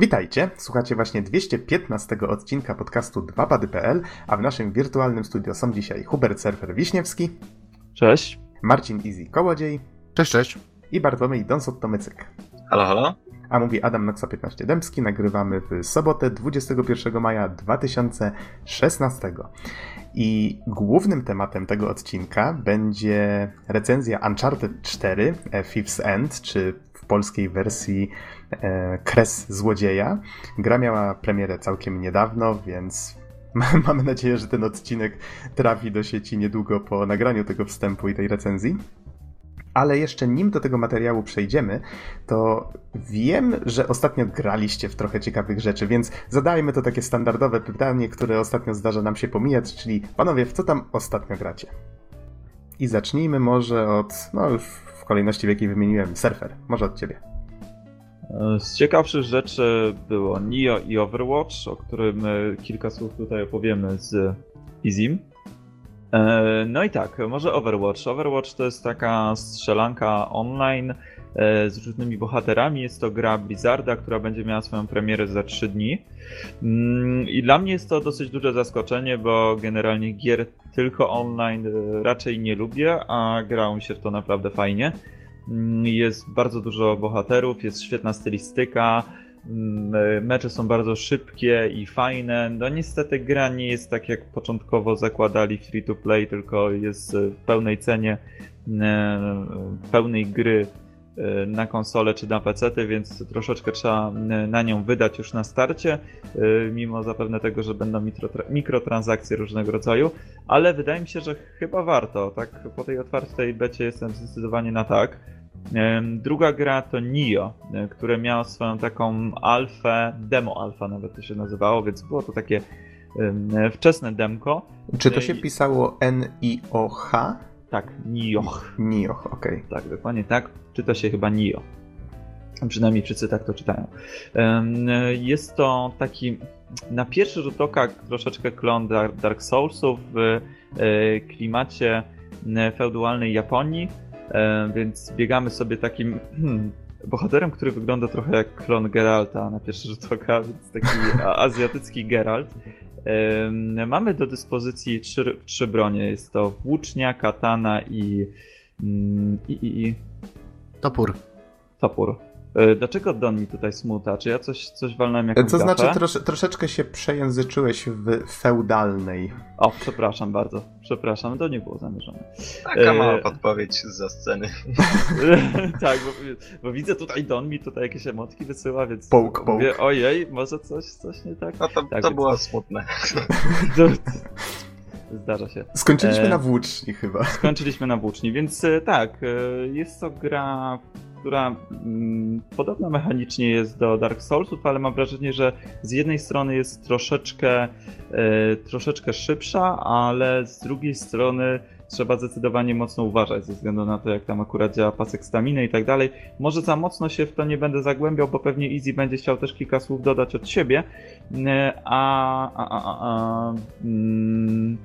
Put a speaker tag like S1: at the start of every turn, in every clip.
S1: Witajcie, słuchacie właśnie 215 odcinka podcastu 2pady.pl, a w naszym wirtualnym studio są dzisiaj Hubert Surfer Wiśniewski.
S2: Cześć.
S1: Marcin Easy Kołodziej.
S3: Cześć, cześć.
S1: I Bartłomiej Donsot-Tomycyk.
S4: Halo, halo.
S1: A mówi Adam Noxa 15 Dębski. Nagrywamy w sobotę 21 maja 2016. I głównym tematem tego odcinka będzie recenzja Uncharted 4 Fifth's End, czy w polskiej wersji Kres Złodzieja. Gra miała premierę całkiem niedawno, więc mamy nadzieję, że ten odcinek trafi do sieci niedługo po nagraniu tego wstępu i tej recenzji. Ale jeszcze nim do tego materiału przejdziemy, to wiem, że ostatnio graliście w trochę ciekawych rzeczy, więc zadajmy to takie standardowe pytanie, które ostatnio zdarza nam się pomijać, czyli panowie, w co tam ostatnio gracie? I zacznijmy może od, no już w kolejności w jakiej wymieniłem, Surfer, może od ciebie.
S2: Z ciekawszych rzeczy było Nio i Overwatch, o którym kilka słów tutaj opowiemy z Izim. No i tak, może Overwatch. Overwatch to jest taka strzelanka online z różnymi bohaterami. Jest to gra Blizzarda, która będzie miała swoją premierę za 3 dni. I dla mnie jest to dosyć duże zaskoczenie, bo generalnie gier tylko online raczej nie lubię, a grałem się w to naprawdę fajnie. Jest bardzo dużo bohaterów, jest świetna stylistyka, mecze są bardzo szybkie i fajne. No niestety gra nie jest tak jak początkowo zakładali free to play, tylko jest w pełnej cenie pełnej gry na konsolę czy na PC, więc troszeczkę trzeba na nią wydać już na starcie, mimo zapewne tego, że będą mikrotransakcje różnego rodzaju, ale wydaje mi się, że chyba warto. Tak, po tej otwartej becie jestem zdecydowanie na tak. Druga gra to Nio, które miało swoją taką alfę, demo alfa nawet to się nazywało, więc było to takie wczesne demko.
S1: Czy to się pisało N-I-O-H?
S2: Tak, Nioh.
S1: Nioh, okej. Okay.
S2: Tak, dokładnie tak. Czyta się chyba Nio. Przynajmniej wszyscy tak to czytają. Jest to taki na pierwszy rzut oka troszeczkę klon Dark Soulsów w klimacie feudalnej Japonii więc biegamy sobie takim hmm, bohaterem, który wygląda trochę jak klon Geralta na pierwszy rzut oka, więc taki azjatycki Geralt. Mamy do dyspozycji trzy, trzy bronie. Jest to włócznia, katana i, mm, i, i, i...
S3: Topór.
S2: Topór. Dlaczego Don mi tutaj smuta? Czy ja coś, coś walnąłem jak
S1: To znaczy trosz, troszeczkę się przejęzyczyłeś w feudalnej.
S2: O, przepraszam bardzo. Przepraszam, to nie było zamierzone.
S4: Taka mała e... podpowiedź za sceny.
S2: tak, bo, bo, widzę tutaj Don mi tutaj jakieś emotki wysyła, więc
S1: połk,
S2: mówię, połk. ojej, może coś, coś nie tak?
S4: No to,
S2: tak,
S4: to więc... było smutne.
S2: Zdarza się.
S1: Skończyliśmy e... na włóczni chyba.
S2: Skończyliśmy na włóczni, więc tak, jest to gra, która mm, podobna mechanicznie jest do Dark Soulsów, ale mam wrażenie, że z jednej strony jest troszeczkę, e, troszeczkę szybsza, ale z drugiej strony trzeba zdecydowanie mocno uważać ze względu na to, jak tam akurat działa pasek staminy i tak dalej. Może za mocno się w to nie będę zagłębiał, bo pewnie Easy będzie chciał też kilka słów dodać od siebie. E, a, a, a, a, a mm,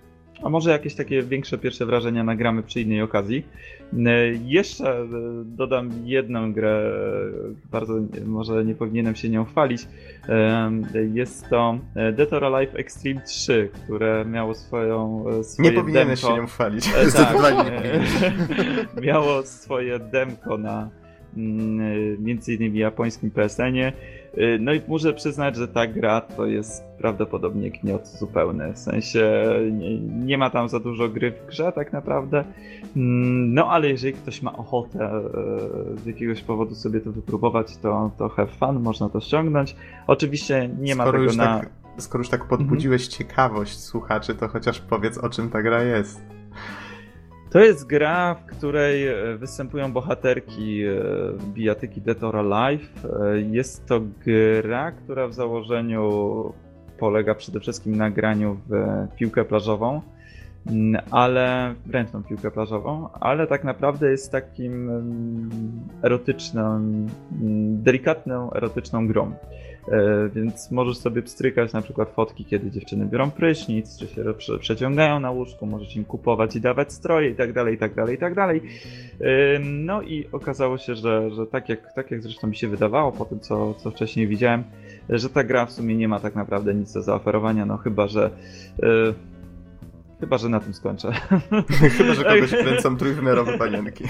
S2: a może jakieś takie większe pierwsze wrażenia nagramy przy innej okazji. E, jeszcze e, dodam jedną grę, bardzo może nie powinienem się nią chwalić. E, jest to Dead or Alive Extreme 3, które miało swoją swoje
S1: Nie powinieneś demko. się nią chwalić.
S2: E, tak, miało swoje demko na mm, między innymi japońskim PSN-ie. No i muszę przyznać, że ta gra to jest prawdopodobnie gniot zupełny. W sensie nie, nie, ma tam za dużo gry w grze tak naprawdę. Mm, no ale jeżeli ktoś ma ochotę e, z jakiegoś powodu sobie to wypróbować, to, to have fun, można to ściągnąć. Oczywiście nie
S1: skoro
S2: ma tego na...
S1: Tak, skoro już tak podbudziłeś mhm. ciekawość słuchaczy, to chociaż powiedz o czym ta gra jest.
S2: To jest gra, w której e, występują bohaterki e, bijatyki Dead or Alive. Jest to gra, która w założeniu polega przede wszystkim na graniu w piłkę plażową, ale ręczną piłkę plażową, ale tak naprawdę jest takim mm, erotyczną, mm, delikatną, erotyczną grą. E, więc możesz sobie pstrykać na przykład fotki, kiedy dziewczyny biorą prysznic, czy się przeciągają na łóżku, możesz im kupować i dawać stroje i tak dalej, i tak dalej, i tak dalej. No i okazało się, że, że tak, jak, tak jak zresztą mi się wydawało po tym, co, co wcześniej widziałem, że ta gra w sumie nie ma tak naprawdę nic do zaoferowania, no chyba, że yy, chyba, że na tym skończę.
S1: chyba, że kogoś kręcą trójwymiarowe panienki.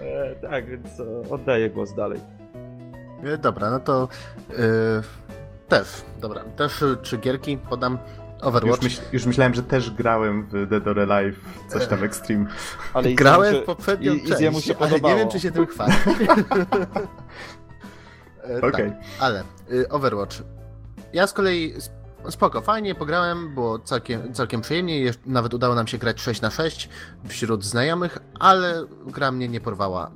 S2: E, tak, więc oddaję głos dalej.
S3: Dobra, no to yy, też, dobra, też czy gierki podam Overwatch.
S1: Już, myśl, już, myślałem, że też grałem w Dead or Alive, coś tam Extreme.
S3: Ale grałem w poprzednią i, część,
S2: i się ale
S3: nie wiem, czy się tym chwali.
S1: E, Okej. Okay.
S3: Tak, ale Overwatch. Ja z kolei spoko, fajnie pograłem, było całkiem, całkiem przyjemnie, nawet udało nam się grać 6 na 6 wśród znajomych, ale gra mnie nie porwała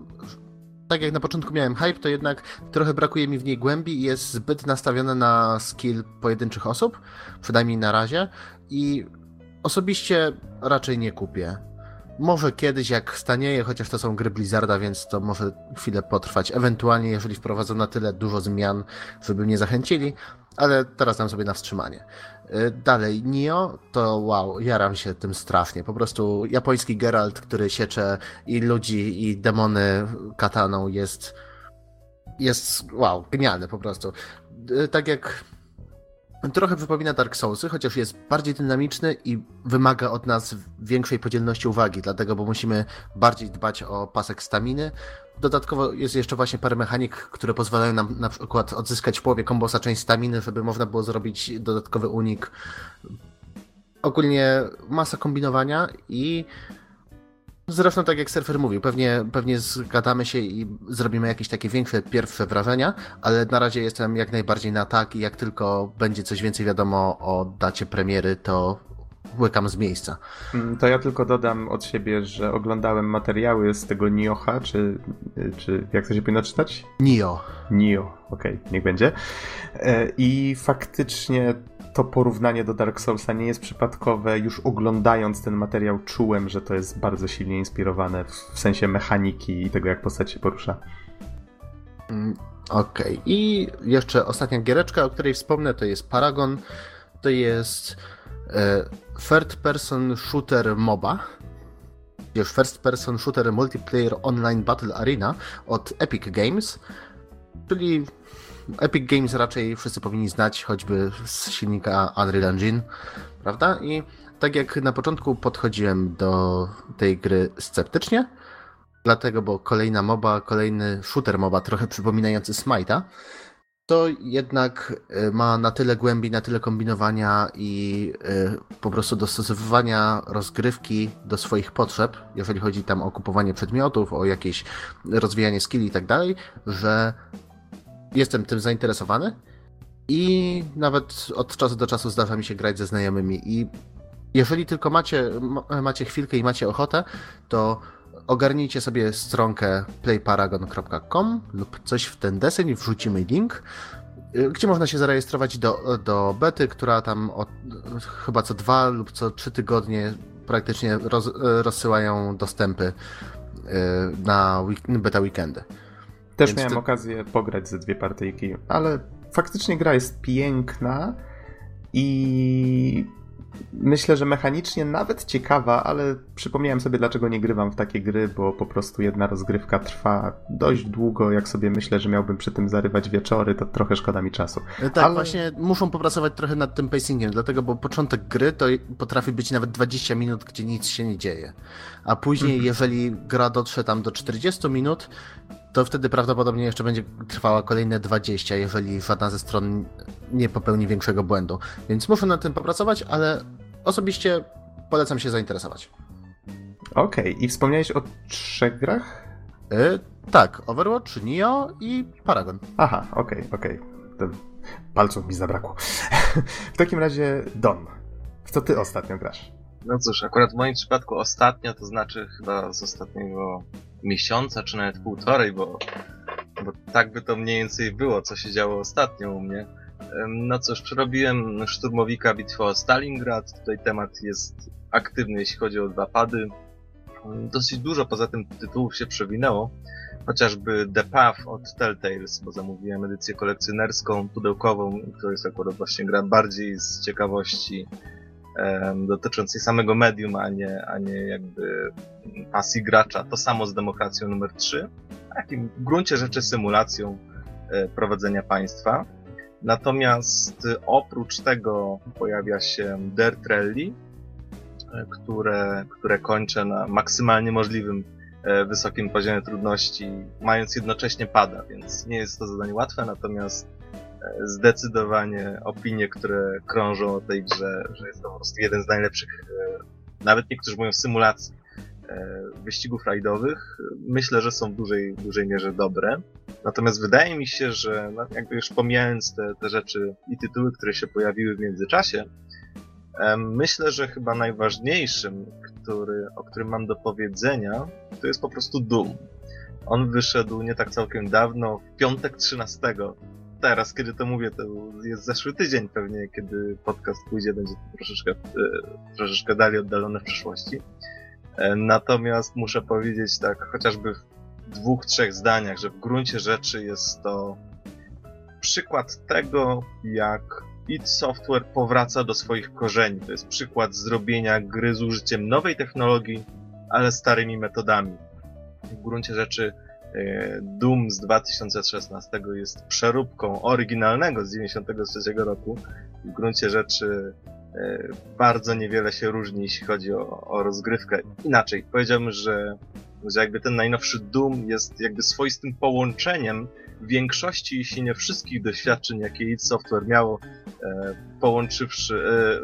S3: tak jak na początku miałem hype, to jednak trochę brakuje mi w niej głębi i jest zbyt nastawiona na skill pojedynczych osób, przynajmniej na razie. I osobiście raczej nie kupię. Może kiedyś jak stanieje, chociaż to są gry Blizzarda, więc to może chwilę potrwać. Ewentualnie, jeżeli wprowadzą na tyle dużo zmian, żeby mnie zachęcili, ale teraz dam sobie na wstrzymanie. Y, dalej, Nio, to wow, jaram się tym strasznie. Po prostu japoński Geralt, który siecze i ludzi, i demony kataną jest, jest wow, genialny po prostu. Y, tak jak trochę przypomina Dark Soulsy, chociaż jest bardziej dynamiczny i wymaga od nas większej podzielności uwagi, dlatego, bo musimy bardziej dbać o pasek staminy. Dodatkowo jest jeszcze właśnie parę mechanik, które pozwalają nam na przykład odzyskać w połowie kombosa część staminy, żeby można było zrobić dodatkowy unik. Ogólnie masa kombinowania i Zresztą tak jak surfer mówił, pewnie, pewnie zgadamy się i zrobimy jakieś takie większe pierwsze wrażenia, ale na razie jestem jak najbardziej na tak i jak tylko będzie coś więcej wiadomo o dacie premiery, to łykam z miejsca.
S1: Mm, to ja tylko dodam od siebie, że oglądałem materiały z tego Nioha, czy, czy jak to się powinno czytać?
S3: Nio.
S1: Nio, okej, okay, niech będzie. E, I faktycznie to porównanie do Dark Soulsa nie jest przypadkowe. Już oglądając ten materiał czułem, że to jest bardzo silnie inspirowane w sensie mechaniki i tego, jak postać się porusza.
S3: Mm, okej. Okay. I jeszcze ostatnia giereczka, o której wspomnę, to jest Paragon. To jest third person shooter MOBA. Już first person shooter multiplayer online battle arena od Epic Games. Czyli Epic Games raczej wszyscy powinni znać, choćby z silnika Unreal Engine, prawda? I tak jak na początku podchodziłem do tej gry sceptycznie, dlatego, bo kolejna MOBA, kolejny shooter MOBA, trochę przypominający Smite'a, to jednak y, ma na tyle głębi, na tyle kombinowania i y, po prostu dostosowywania rozgrywki do swoich potrzeb, jeżeli chodzi tam o kupowanie przedmiotów, o jakieś rozwijanie skilli i tak dalej, że jestem tym zainteresowany i nawet od czasu do czasu zdarza mi się grać ze znajomymi i jeżeli tylko macie, macie chwilkę i macie ochotę, to ogarnijcie sobie stronkę playparagon.com lub coś w ten deseń, wrzucimy link, gdzie można się zarejestrować do, do bety, która tam od, chyba co dwa lub co trzy tygodnie praktycznie roz, rozsyłają dostępy y, na beta weekendy.
S1: Też Więc miałem to... okazję pograć ze dwie partyjki, ale faktycznie gra jest piękna i myślę, że mechanicznie nawet ciekawa, ale przypomniałem sobie, dlaczego nie grywam w takie gry, bo po prostu jedna rozgrywka trwa dość długo. Jak sobie myślę, że miałbym przy tym zarywać wieczory, to trochę szkoda mi czasu.
S3: E, tak, ale... właśnie muszą popracować trochę nad tym pacingiem, dlatego, bo początek gry to potrafi być nawet 20 minut, gdzie nic się nie dzieje. A później, mhm. jeżeli gra dotrze tam do 40 minut, to wtedy prawdopodobnie jeszcze będzie trwała kolejne 20, jeżeli żadna ze stron nie popełni większego błędu. Więc muszę nad tym popracować, ale osobiście polecam się zainteresować.
S1: Okej, okay. i wspomniałeś o trzech grach?
S3: Yy, tak, Overwatch, Nio i Paragon.
S1: Aha, okej, okay, okej. Okay. Palców mi zabrakło. w takim razie, Don, w co ty ostatnio grasz?
S4: No cóż, akurat w moim przypadku ostatnio, to znaczy chyba z ostatniego miesiąca, czy nawet półtorej, bo, bo tak by to mniej więcej było, co się działo ostatnio u mnie. No cóż, przerobiłem szturmowika bitwy o Stalingrad. Tutaj temat jest aktywny, jeśli chodzi o dwa pady. Dosyć dużo poza tym tytułów się przewinęło. Chociażby The Path od Telltales, bo zamówiłem edycję kolekcjonerską, pudełkową, to jest akurat właśnie gra bardziej z ciekawości dotyczącej samego medium, a nie, a nie jakby pasji gracza. To samo z demokracją numer 3, takim w gruncie rzeczy symulacją e, prowadzenia państwa. Natomiast oprócz tego pojawia się Dirt Rally, które, które kończę na maksymalnie możliwym e, wysokim poziomie trudności, mając jednocześnie pada, więc nie jest to zadanie łatwe, natomiast e, zdecydowanie opinie, które krążą o tej grze, że jest to po prostu jeden z najlepszych, e, nawet niektórzy mówią symulacji wyścigów rajdowych, myślę, że są w dużej, dużej mierze dobre. Natomiast wydaje mi się, że no, jakby już pomijając te, te rzeczy i tytuły, które się pojawiły w międzyczasie, Myślę, że chyba najważniejszym, który, o którym mam do powiedzenia, to jest po prostu Doom. On wyszedł nie tak całkiem dawno, w piątek 13. Teraz, kiedy to mówię, to jest zeszły tydzień pewnie, kiedy podcast pójdzie, będzie to troszeczkę, e, troszeczkę dalej oddalone w przyszłości. E, natomiast muszę powiedzieć tak, chociażby w dwóch, trzech zdaniach, że w gruncie rzeczy jest to przykład tego, jak id Software powraca do swoich korzeni. To jest przykład zrobienia gry z użyciem nowej technologii, ale starymi metodami. W gruncie rzeczy Doom z 2016 jest przeróbką oryginalnego z 1993 roku. W gruncie rzeczy e, bardzo niewiele się różni, jeśli chodzi o, o rozgrywkę. Inaczej, powiedziałbym, że, że jakby ten najnowszy Doom jest jakby swoistym połączeniem większości, jeśli nie wszystkich doświadczeń, jakie id Software miało, e, połączywszy, e,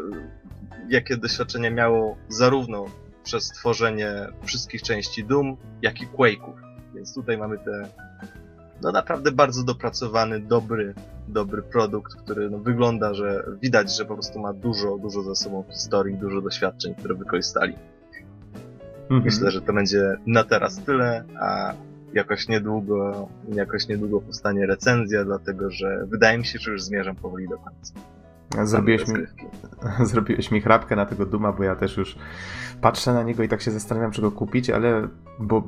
S4: jakie doświadczenia miało zarówno przez tworzenie wszystkich części Doom, jak i Quake'ów. Więc tutaj mamy te no naprawdę bardzo dopracowany, dobry, dobry produkt, który no, wygląda, że widać, że po prostu ma dużo, dużo za sobą historii, dużo doświadczeń, które wykorzystali. Mhm. Myślę, że to będzie na teraz tyle, a jakoś niedługo, jakoś niedługo powstanie recenzja, dlatego że wydaje mi się, że już zmierzam powoli do końca.
S1: Zrobiłeś mi, zrobiłeś mi chrapkę na tego Duma, bo ja też już patrzę na niego i tak się zastanawiam, czy go kupić, ale bo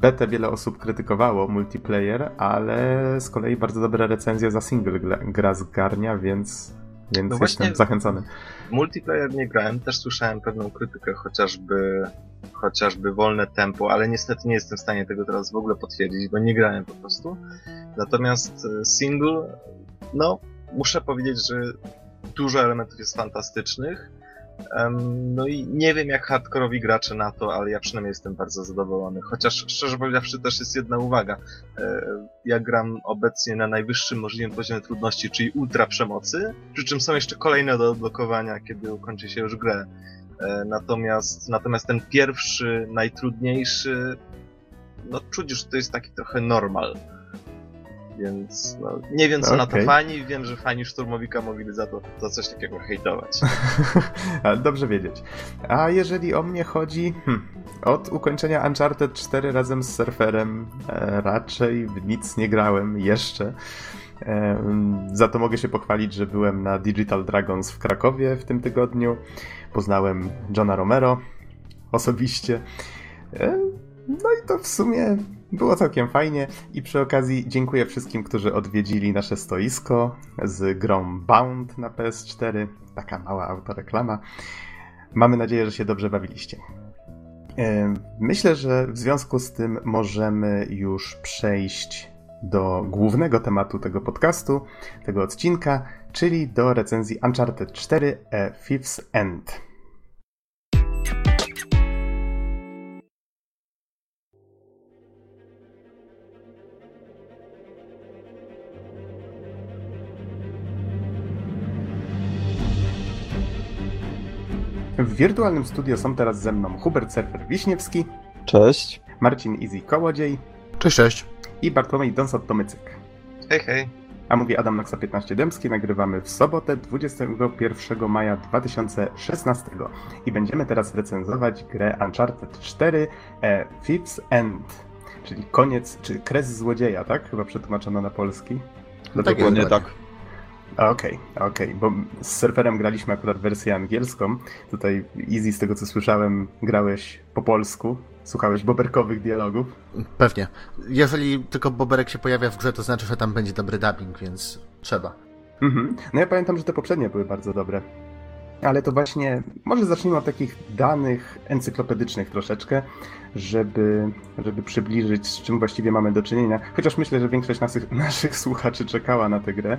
S1: betę wiele osób krytykowało, multiplayer, ale z kolei bardzo dobra recenzja za single gra zgarnia, więc, więc no jestem zachęcony.
S4: Multiplayer nie grałem, też słyszałem pewną krytykę, chociażby chociażby wolne tempo, ale niestety nie jestem w stanie tego teraz w ogóle potwierdzić, bo nie grałem po prostu. Natomiast e, single, no, muszę powiedzieć, że dużo elementów jest fantastycznych. No i nie wiem jak hardkorowi gracze na to, ale ja przynajmniej jestem bardzo zadowolony. Chociaż szczerze powiedziawszy też jest jedna uwaga. E, ja gram obecnie na najwyższym możliwym poziomie trudności, czyli ultra przemocy, przy czym są jeszcze kolejne do odblokowania, kiedy ukończy się już grę. E, natomiast, natomiast ten pierwszy, najtrudniejszy, no czuć, że to jest taki trochę normal. Więc no, nie wiem co okay. na to fani, wiem, że fani Szturmowika mogliby za to za coś takiego hejtować.
S1: Dobrze wiedzieć. A jeżeli o mnie chodzi, hmm, od ukończenia Uncharted 4 razem z surferem e, raczej w nic nie grałem jeszcze. E, za to mogę się pochwalić, że byłem na Digital Dragons w Krakowie w tym tygodniu. Poznałem Johna Romero osobiście. E, no i to w sumie było całkiem fajnie i przy okazji dziękuję wszystkim, którzy odwiedzili nasze stoisko z grą Bound na PS4. Taka mała autoreklama. Mamy nadzieję, że się dobrze bawiliście. E, myślę, że w związku z tym możemy już przejść do głównego tematu tego podcastu, tego odcinka, czyli do recenzji Uncharted 4 A Fifth's End. W wirtualnym studio są teraz ze mną Hubert Surfer Wiśniewski.
S2: Cześć.
S1: Marcin Easy Kołodziej.
S3: Cześć, cześć.
S1: I Bartłomiej Donsot-Tomycyk.
S4: Hej, hej.
S1: A mówi Adam Noxa 15 Dębski. Nagrywamy w sobotę 21 maja 2016 i będziemy teraz recenzować grę Uncharted 4 e, Fifth's End, czyli koniec, czy kres złodzieja, tak? Chyba przetłumaczono na polski.
S2: No tak, dokładnie tak.
S1: Okej, okay, okej, okay. bo z surferem graliśmy akurat wersję angielską. Tutaj Easy, z tego co słyszałem, grałeś po polsku. Słuchałeś boberkowych dialogów?
S3: Pewnie. Jeżeli tylko boberek się pojawia w grze, to znaczy, że tam będzie dobry dubbing, więc trzeba.
S1: Mhm. No ja pamiętam, że te poprzednie były bardzo dobre. Ale to właśnie, może zacznijmy od takich danych encyklopedycznych troszeczkę, żeby, żeby przybliżyć, z czym właściwie mamy do czynienia. Chociaż myślę, że większość naszych, naszych słuchaczy czekała na tę grę.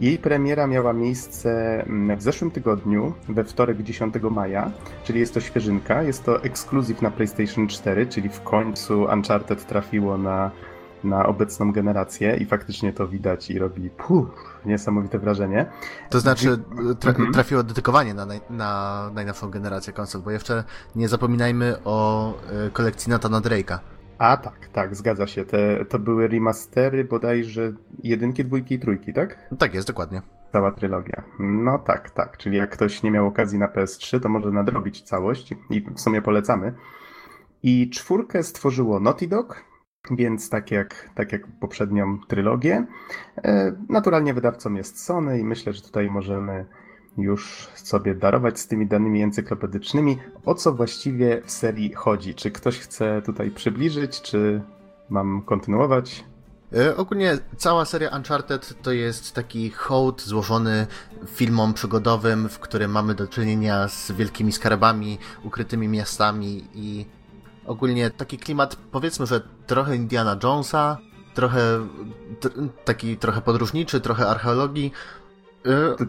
S1: Jej premiera miała miejsce mm, w zeszłym tygodniu, we wtorek 10 maja, czyli jest to świeżynka. Jest to ekskluzyw na PlayStation 4, czyli w końcu Uncharted trafiło na na obecną generację i faktycznie to widać i robi puh, niesamowite wrażenie.
S3: To znaczy tra mhm. trafiło dedykowanie na, na najnowszą generację konsol, bo jeszcze nie zapominajmy o y, kolekcji Nathana Drake'a.
S1: A tak, tak, zgadza się. Te, to były remastery bodajże jedynki, dwójki i trójki, tak?
S3: Tak jest, dokładnie.
S1: Cała trylogia. No tak, tak. Czyli jak ktoś nie miał okazji na PS3, to może nadrobić całość i w sumie polecamy. I czwórkę stworzyło Naughty Dog, więc tak jak, tak jak poprzednią trylogię. E, naturalnie wydawcą jest Sony i myślę, że tutaj możemy już sobie darować z tymi danymi encyklopedycznymi, o co właściwie w serii chodzi. Czy ktoś chce tutaj przybliżyć, czy mam kontynuować?
S3: E, ogólnie cała seria Uncharted to jest taki hołd złożony filmom przygodowym, w którym mamy do czynienia z wielkimi skarbami, ukrytymi miastami i ogólnie taki klimat, powiedzmy, że trochę Indiana Jonesa, trochę taki trochę podróżniczy, trochę archeologii.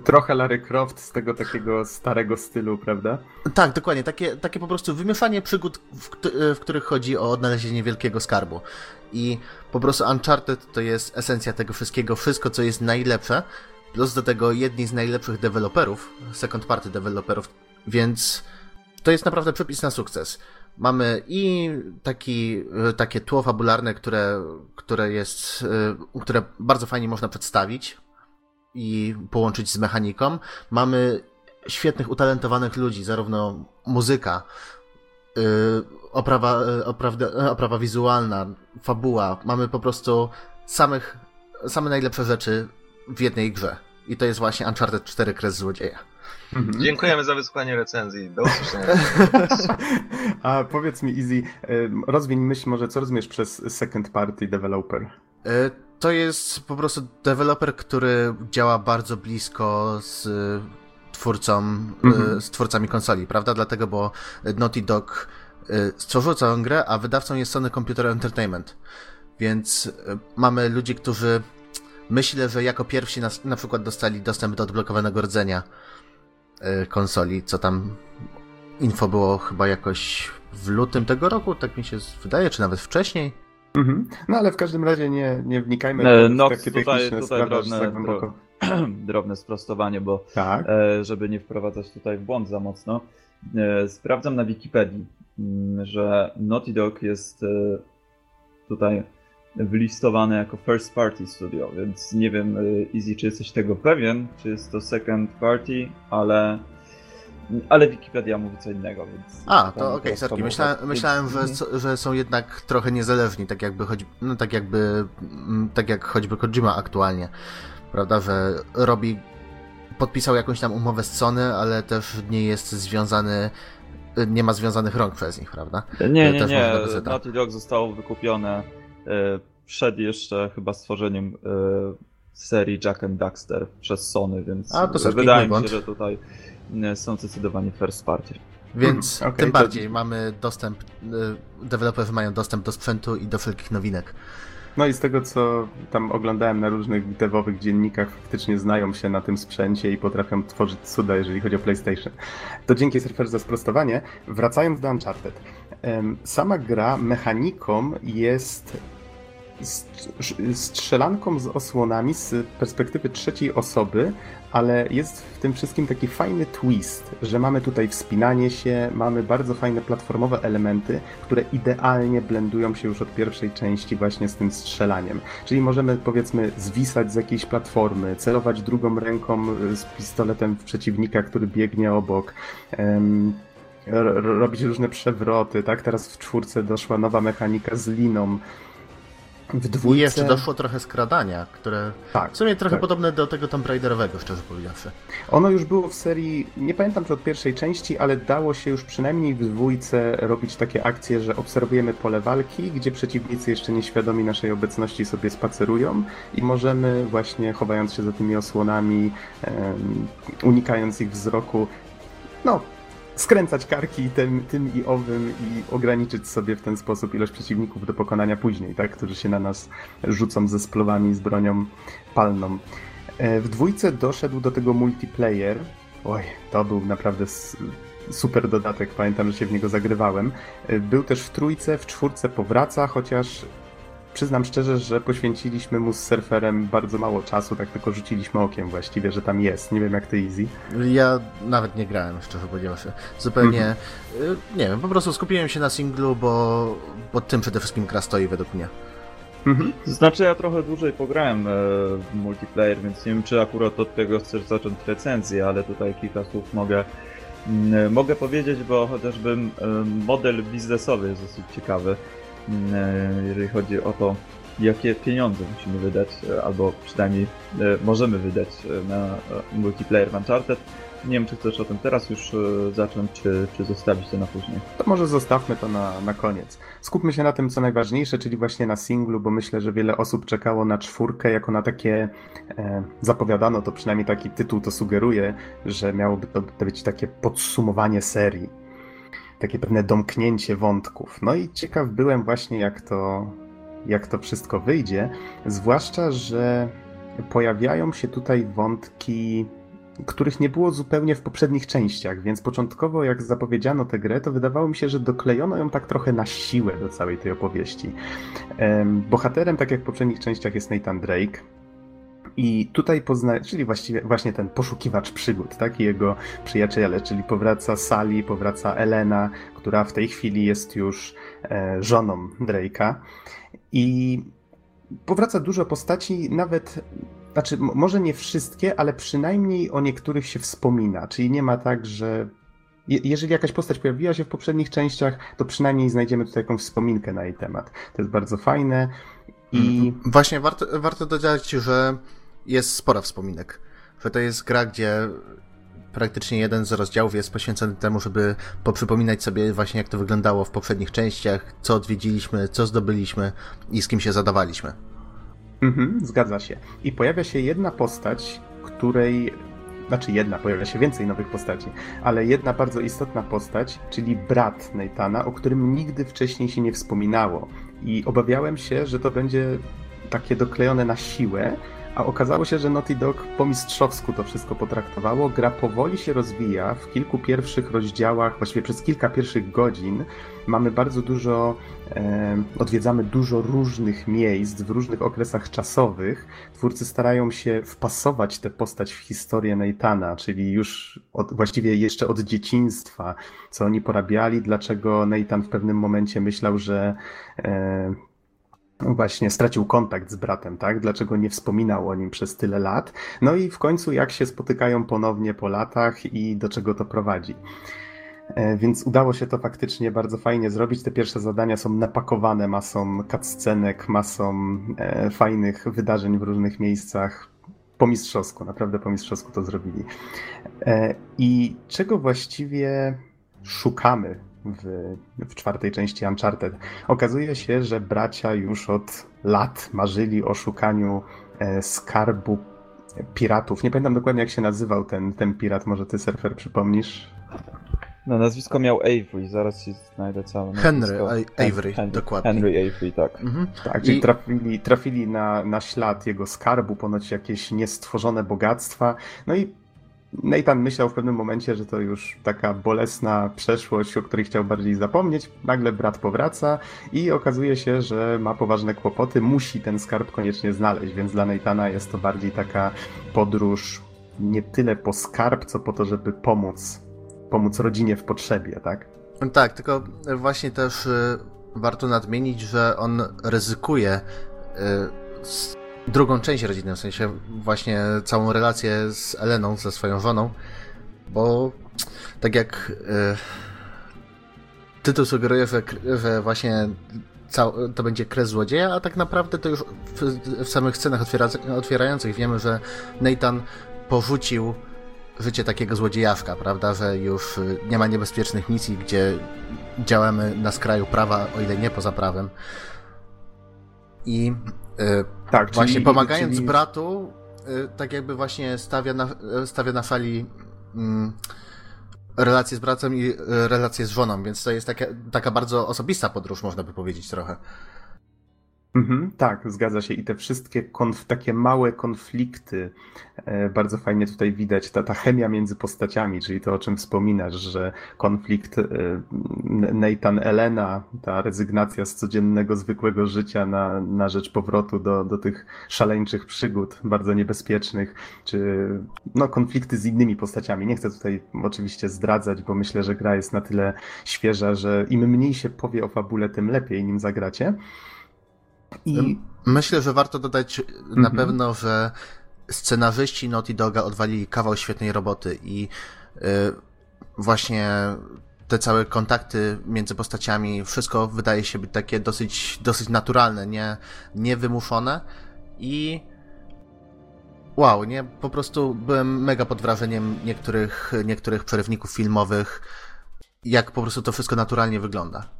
S1: Trochę Larry Croft z tego takiego starego stylu, prawda?
S3: Tak, dokładnie. Takie, takie po prostu wymieszanie przygód, w, w których chodzi o odnalezienie wielkiego skarbu. I po prostu Uncharted to jest esencja tego wszystkiego, wszystko co jest najlepsze, plus do tego jedni z najlepszych deweloperów, second party deweloperów, więc to jest naprawdę przepis na sukces. Mamy i taki, e, takie tło fabularne, które, które jest, e, które bardzo fajnie można przedstawić i połączyć z mechaniką. Mamy świetnych, utalentowanych ludzi, zarówno muzyka, e, oprawa, oprawa, oprawa wizualna, fabuła. Mamy po prostu samych, same najlepsze rzeczy w jednej grze. I to jest właśnie Uncharted 4 Kres Złodzieja.
S4: Mhm. Dziękujemy za wysłuchanie recenzji. Do usłyszenia.
S1: A powiedz mi, Easy, rozwiń myśl może, co rozumiesz przez second party developer?
S3: E, to jest po prostu deweloper, który działa bardzo blisko z twórcą, e, mhm. z twórcami konsoli, prawda? Dlatego, bo Naughty Dog e, stworzył całą grę, a wydawcą jest Sony Computer Entertainment. Więc mamy ludzi, którzy myślę, że jako pierwsi na, na przykład dostali dostęp do odblokowanego rdzenia konsoli, co tam info było chyba jakoś w lutym tego roku, tak mi się wydaje, czy nawet wcześniej.
S1: Mhm. No ale w każdym razie nie, nie wnikajmy e,
S2: no, w takie tutaj, tutaj drobne, tak dro, drobne sprostowanie, bo tak. e, żeby nie wprowadzać tutaj w błąd za mocno, e, sprawdzam na Wikipedii, mm, że Naughty Dog jest e, tutaj wylistowane jako first party studio, więc nie wiem, y, Easy, czy jesteś tego pewien, czy jest to second party, ale ale Wikipedia mówi co innego, więc...
S3: A, to okej, okay, sorki. Myśla, myślałem, że, mhm. że są jednak trochę niezależni, tak jakby, choć, no, tak jakby, mm, tak jak choćby Kojima aktualnie, prawda, że robi, podpisał jakąś tam umowę z Sony, ale też nie jest związany, nie ma związanych rąk przez nich, prawda?
S2: Nie, nie, też nie, Naughty Dog zostało wykupione przed jeszcze chyba stworzeniem e, serii Jack and Daxter przez Sony, więc A, to wydaje mi się, że tutaj e, są zdecydowanie first party.
S3: Więc hmm, okay, tym bardziej to... mamy dostęp, deweloperzy mają dostęp do sprzętu i do wszelkich nowinek.
S1: No i z tego, co tam oglądałem na różnych devowych dziennikach, faktycznie znają się na tym sprzęcie i potrafią tworzyć cuda, jeżeli chodzi o PlayStation. To dzięki Surfer za sprostowanie. Wracając do Uncharted. Sama gra mechaniką jest strzelanką z osłonami z perspektywy trzeciej osoby, ale jest w tym wszystkim taki fajny twist, że mamy tutaj wspinanie się, mamy bardzo fajne platformowe elementy, które idealnie blendują się już od pierwszej części właśnie z tym strzelaniem. Czyli możemy powiedzmy zwisać z jakiejś platformy, celować drugą ręką z pistoletem w przeciwnika, który biegnie obok. Um, robić różne przewroty, tak? Teraz w czwórce doszła nowa mechanika z liną,
S3: w dwójce... I jeszcze doszło trochę skradania, które tak, w sumie trochę tak. podobne do tego Tomb Raiderowego, szczerze powiedziawszy.
S1: Ono już było w serii, nie pamiętam czy od pierwszej części, ale dało się już przynajmniej w dwójce robić takie akcje, że obserwujemy pole walki, gdzie przeciwnicy jeszcze nieświadomi naszej obecności sobie spacerują i możemy właśnie chowając się za tymi osłonami, um, unikając ich wzroku, no, skręcać karki tym, tym i owym i ograniczyć sobie w ten sposób ilość przeciwników do pokonania później, tak? Którzy się na nas rzucą ze splowami, z bronią palną. E, w dwójce doszedł do tego multiplayer. Oj, to był naprawdę super dodatek, pamiętam, że się w niego zagrywałem. E, był też w trójce, w czwórce powraca, chociaż przyznam szczerze, że poświęciliśmy mu z surferem bardzo mało czasu, tak tylko rzuciliśmy okiem właściwie, że tam jest. Nie wiem jak ty Easy.
S3: Ja nawet nie grałem, szczerze powiedziawszy. Zupełnie, mm -hmm. nie wiem, po prostu skupiłem się na singlu, bo, bo tym przede wszystkim gra stoi według mnie.
S2: Mhm. Znaczy ja trochę dłużej pograłem e, w multiplayer, więc nie wiem czy akurat od tego chcesz zacząć recenzję, ale tutaj kilka słów mogę, mm, mogę powiedzieć, bo chociażby mm, model biznesowy jest dosyć ciekawy. E, jeżeli chodzi o to, jakie pieniądze musimy wydać, e, albo przynajmniej e, możemy wydać na multiplayer w Uncharted. Nie wiem, czy chcesz o tym teraz już zacząć, czy, czy zostawić to na później.
S1: To może zostawmy to na, na koniec. Skupmy się na tym, co najważniejsze, czyli właśnie na singlu, bo myślę, że wiele osób czekało na czwórkę jako na takie, e, zapowiadano to, przynajmniej taki tytuł to sugeruje, że miałoby to być takie podsumowanie serii takie pewne domknięcie wątków. No i ciekaw byłem właśnie, jak to, jak to wszystko wyjdzie, zwłaszcza, że pojawiają się tutaj wątki, których nie było zupełnie w poprzednich częściach, więc początkowo jak zapowiedziano tę grę, to wydawało mi się, że doklejono ją tak trochę na siłę do całej tej opowieści. Bohaterem, tak jak w poprzednich częściach, jest Nathan Drake, i tutaj pozna, czyli właściwie właśnie ten poszukiwacz przygód, tak? I jego przyjaciele, czyli powraca Sally, powraca Elena, która w tej chwili jest już e, żoną Drake'a. I powraca dużo postaci, nawet znaczy, może nie wszystkie, ale przynajmniej o niektórych się wspomina. Czyli nie ma tak, że jeżeli jakaś postać pojawiła się w poprzednich częściach, to przynajmniej znajdziemy tutaj jakąś wspominkę na jej temat. To jest bardzo fajne. I
S3: właśnie warto, warto dodać, że jest sporo wspominek. Że to jest gra, gdzie praktycznie jeden z rozdziałów jest poświęcony temu, żeby poprzypominać sobie właśnie jak to wyglądało w poprzednich częściach, co odwiedziliśmy, co zdobyliśmy i z kim się zadawaliśmy.
S1: Mhm, zgadza się. I pojawia się jedna postać, której znaczy jedna, pojawia się więcej nowych postaci, ale jedna bardzo istotna postać, czyli brat Neitana, o którym nigdy wcześniej się nie wspominało. I obawiałem się, że to będzie takie doklejone na siłę, a okazało się, że Naughty Dog po mistrzowsku to wszystko potraktowało. Gra powoli się rozwija. W kilku pierwszych rozdziałach, właściwie przez kilka pierwszych godzin, mamy bardzo dużo, e, odwiedzamy dużo różnych miejsc w różnych okresach czasowych. Twórcy starają się wpasować tę postać w historię Neitana, czyli już od, właściwie jeszcze od dzieciństwa, co oni porabiali, dlaczego Nathan w pewnym momencie myślał, że e, właśnie stracił kontakt z bratem, tak? Dlaczego nie wspominał o nim przez tyle lat? No i w końcu jak się spotykają ponownie po latach i do czego to prowadzi. E, więc udało się to faktycznie bardzo fajnie zrobić. Te pierwsze zadania są napakowane masą cutscenek, masą e, fajnych wydarzeń w różnych miejscach. Po mistrzowsku, naprawdę po mistrzowsku to zrobili. E, I czego właściwie szukamy w, w czwartej części Uncharted. Okazuje się, że bracia już od lat marzyli o szukaniu e, skarbu piratów. Nie pamiętam dokładnie jak się nazywał ten, ten pirat, może ty surfer przypomnisz?
S2: No, nazwisko miał Avery, zaraz ci znajdę całe
S3: Henry Avery, Henry, dokładnie.
S2: Henry Avery, tak. Mhm.
S1: Tak, czyli I... trafili, trafili na, na ślad jego skarbu, ponoć jakieś niestworzone bogactwa. No i Nathan myślał w pewnym momencie, że to już taka bolesna przeszłość, o której chciał bardziej zapomnieć. Nagle brat powraca i okazuje się, że ma poważne kłopoty, musi ten skarb koniecznie znaleźć, więc dla Nathana jest to bardziej taka podróż nie tyle po skarb, co po to, żeby pomóc, pomóc rodzinie w potrzebie, tak?
S3: Tak, tylko właśnie też y, warto nadmienić, że on ryzykuje y, drugą część rodziny, w sensie właśnie całą relację z Eleną, ze swoją żoną, bo tak jak yy, tytuł sugeruje, że, że właśnie to będzie kres złodzieja, a tak naprawdę to już w, w samych scenach otwiera, otwierających wiemy, że Nathan porzucił życie takiego złodziejaszka, prawda, że już nie ma niebezpiecznych misji, gdzie działamy na skraju prawa, o ile nie poza prawem. I E, tak, właśnie czyli, pomagając czyli... bratu, e, tak jakby właśnie stawia na, stawia na fali mm, relacje z bratem i e, relacje z żoną, więc to jest taka, taka bardzo osobista podróż, można by powiedzieć trochę.
S1: Mhm, tak, zgadza się. I te wszystkie konf- takie małe konflikty e, bardzo fajnie tutaj widać. Ta, ta chemia między postaciami, czyli to, o czym wspominasz, że konflikt e, Nathan Elena, ta rezygnacja z codziennego, zwykłego życia na, na rzecz powrotu do, do tych szaleńczych przygód, bardzo niebezpiecznych, czy no, konflikty z innymi postaciami. Nie chcę tutaj oczywiście zdradzać, bo myślę, że gra jest na tyle świeża, że im mniej się powie o fabule, tym lepiej nim zagracie.
S3: I... Myślę, że warto dodać mhm. na pewno, że scenarzyści Naughty Doga odwalili kawał świetnej roboty i yy, właśnie te całe kontakty między postaciami, wszystko wydaje się być takie dosyć, dosyć naturalne, nie, niewymuszone i wow, nie, po prostu byłem mega pod wrażeniem niektórych, niektórych przerywników filmowych, jak po prostu to wszystko naturalnie wygląda.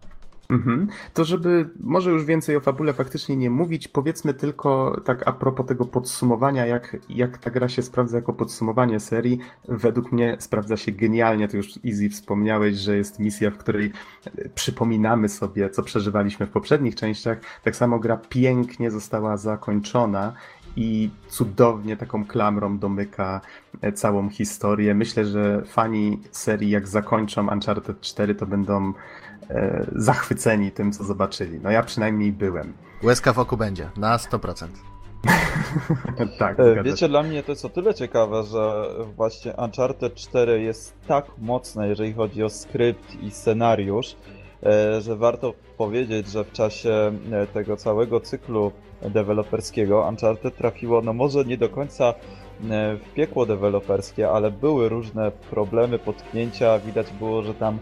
S1: Mhm. To żeby może już więcej o fabule faktycznie nie mówić, powiedzmy tylko tak a propos tego podsumowania, jak, jak ta gra się sprawdza jako podsumowanie serii. Według mnie sprawdza się genialnie, to już Easy wspomniałeś, że jest misja, w której e, przypominamy sobie, co przeżywaliśmy w poprzednich częściach. Tak samo gra pięknie została zakończona i cudownie taką klamrą domyka e, całą historię. Myślę, że fani serii jak zakończą Uncharted 4 to będą zachwyceni tym, co zobaczyli. No ja przynajmniej byłem.
S3: Łezka w oku będzie, na 100%.
S2: tak, e, Wiecie, dla mnie to jest o tyle ciekawe, że właśnie Uncharted 4 jest tak mocne, jeżeli chodzi o skrypt i scenariusz, że warto powiedzieć, że w czasie tego całego cyklu deweloperskiego Uncharted trafiło, no może nie do końca e, w piekło deweloperskie, ale były różne problemy, potknięcia. Widać było, że tam e,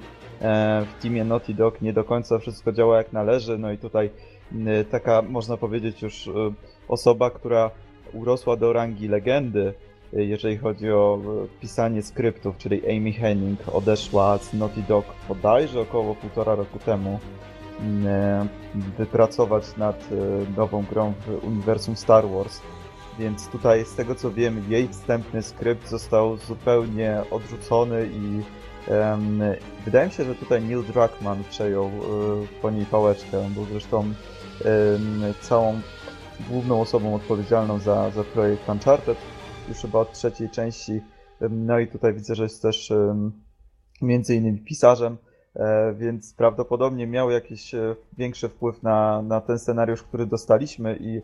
S2: w teamie Naughty Dog nie do końca wszystko działa jak należy. No i tutaj taka, można powiedzieć, już e, osoba, która urosła do rangi legendy, jeżeli chodzi o pisanie skryptów, czyli Amy Henning odeszła z Naughty Dog bodajże około półtora roku temu E, wypracować nad e, nową grą w uniwersum Star Wars. Więc tutaj, z tego co wiem, jej wstępny skrypt został zupełnie odrzucony i wydaje mi się, że tutaj Neil Druckmann przejął um, po niej pałeczkę. On był zresztą całą główną osobą odpowiedzialną za, za projekt Uncharted już chyba od trzeciej części. No i tutaj widzę, że jest też między innymi pisarzem. E, więc prawdopodobnie miał jakiś e, większy wpływ na, na ten scenariusz, który dostaliśmy i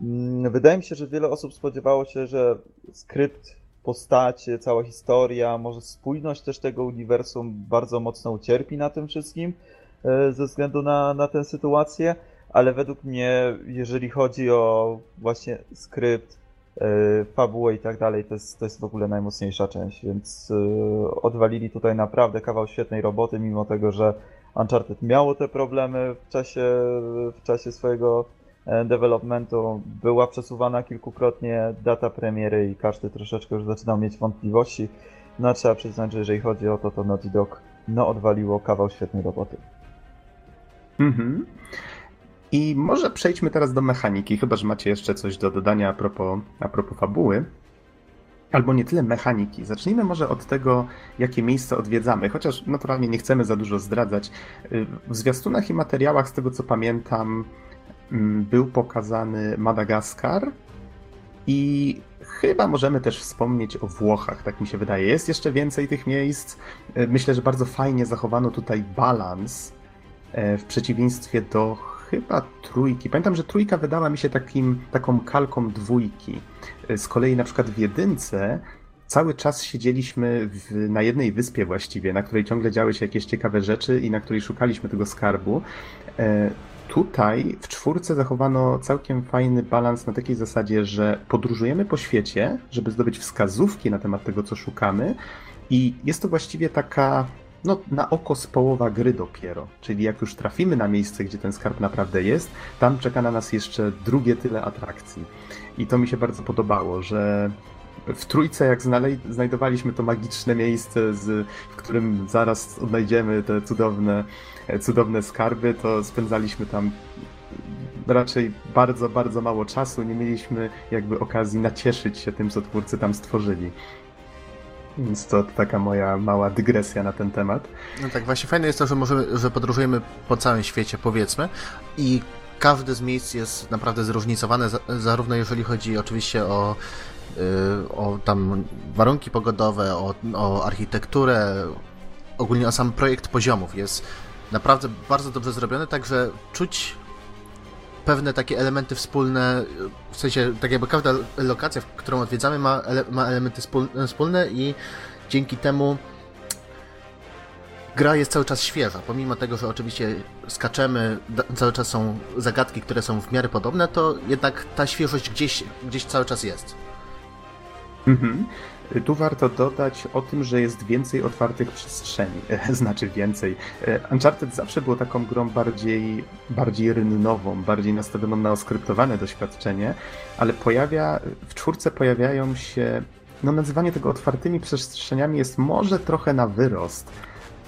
S2: mm, wydaje mi się, że wiele osób spodziewało się, że skrypt, postacie, cała historia, może spójność też tego uniwersum bardzo mocno ucierpi na tym wszystkim e, ze względu na, na tę sytuację, ale według mnie, jeżeli chodzi o właśnie skrypt, E, fabułę i tak dalej, to jest, to jest w ogóle najmocniejsza część, więc e, odwalili tutaj naprawdę kawał świetnej roboty, mimo tego, że Uncharted miało te problemy w czasie, w czasie swojego developmentu, była przesuwana kilkukrotnie data premiery i każdy troszeczkę już zaczynał mieć wątpliwości. No trzeba przyznać, że jeżeli chodzi o to, to Naughty Dog no odwaliło kawał świetnej roboty.
S1: Mhm. I może przejdźmy teraz do mechaniki, chyba że macie jeszcze coś do dodania a propos, a propos fabuły. Albo nie tyle mechaniki. Zacznijmy może od tego, jakie miejsca odwiedzamy, chociaż naturalnie nie chcemy za dużo zdradzać. W zwiastunach i materiałach, z tego co pamiętam, był pokazany Madagaskar i chyba możemy też wspomnieć o Włochach, tak mi się wydaje. Jest jeszcze więcej tych miejsc. Myślę, że bardzo fajnie zachowano tutaj balans e, w przeciwieństwie do chyba trójki. Pamiętam, że trójka wydała mi się takim, taką kalką dwójki. Z kolei na przykład w jedynce cały czas siedzieliśmy w, na jednej wyspie właściwie, na której ciągle działy się jakieś ciekawe rzeczy i na której szukaliśmy tego skarbu. Tutaj w czwórce zachowano całkiem fajny balans na takiej zasadzie, że podróżujemy po świecie, żeby zdobyć wskazówki na temat tego, co szukamy. I jest to właściwie taka no, na oko z połowa gry dopiero. Czyli jak już trafimy na miejsce, gdzie ten skarb naprawdę jest, tam czeka na nas jeszcze drugie tyle atrakcji. I to mi się bardzo podobało, że w trójce, jak znajdowaliśmy to magiczne miejsce, z, w którym zaraz odnajdziemy te cudowne, cudowne skarby, to spędzaliśmy tam raczej bardzo, bardzo mało czasu. Nie mieliśmy jakby okazji nacieszyć się tym, co twórcy tam stworzyli. Więc to taka moja mała dygresja na ten temat.
S3: No tak, właśnie fajne jest to, że możemy, że podróżujemy po całym świecie, powiedzmy, i każde z miejsc jest naprawdę zróżnicowane, zarówno jeżeli chodzi oczywiście o, o tam warunki pogodowe, o, o architekturę, ogólnie o sam projekt poziomów. Jest naprawdę bardzo dobrze zrobiony, także czuć pewne takie elementy wspólne, w sensie tak jakby każda lokacja, którą odwiedzamy ma, ele ma elementy wspólne i dzięki temu gra jest cały czas świeża. Pomimo tego, że oczywiście skaczemy, cały czas są zagadki, które są w miarę podobne, to jednak ta świeżość gdzieś, gdzieś cały czas jest.
S1: Mhm. Tu warto dodać o tym, że jest więcej otwartych przestrzeni, znaczy więcej. E, Uncharted zawsze było taką grą bardziej, bardziej rynnową, bardziej nastawioną na oskryptowane doświadczenie, ale pojawia, w czwórce pojawiają się, no nazywanie tego otwartymi przestrzeniami jest może trochę na wyrost,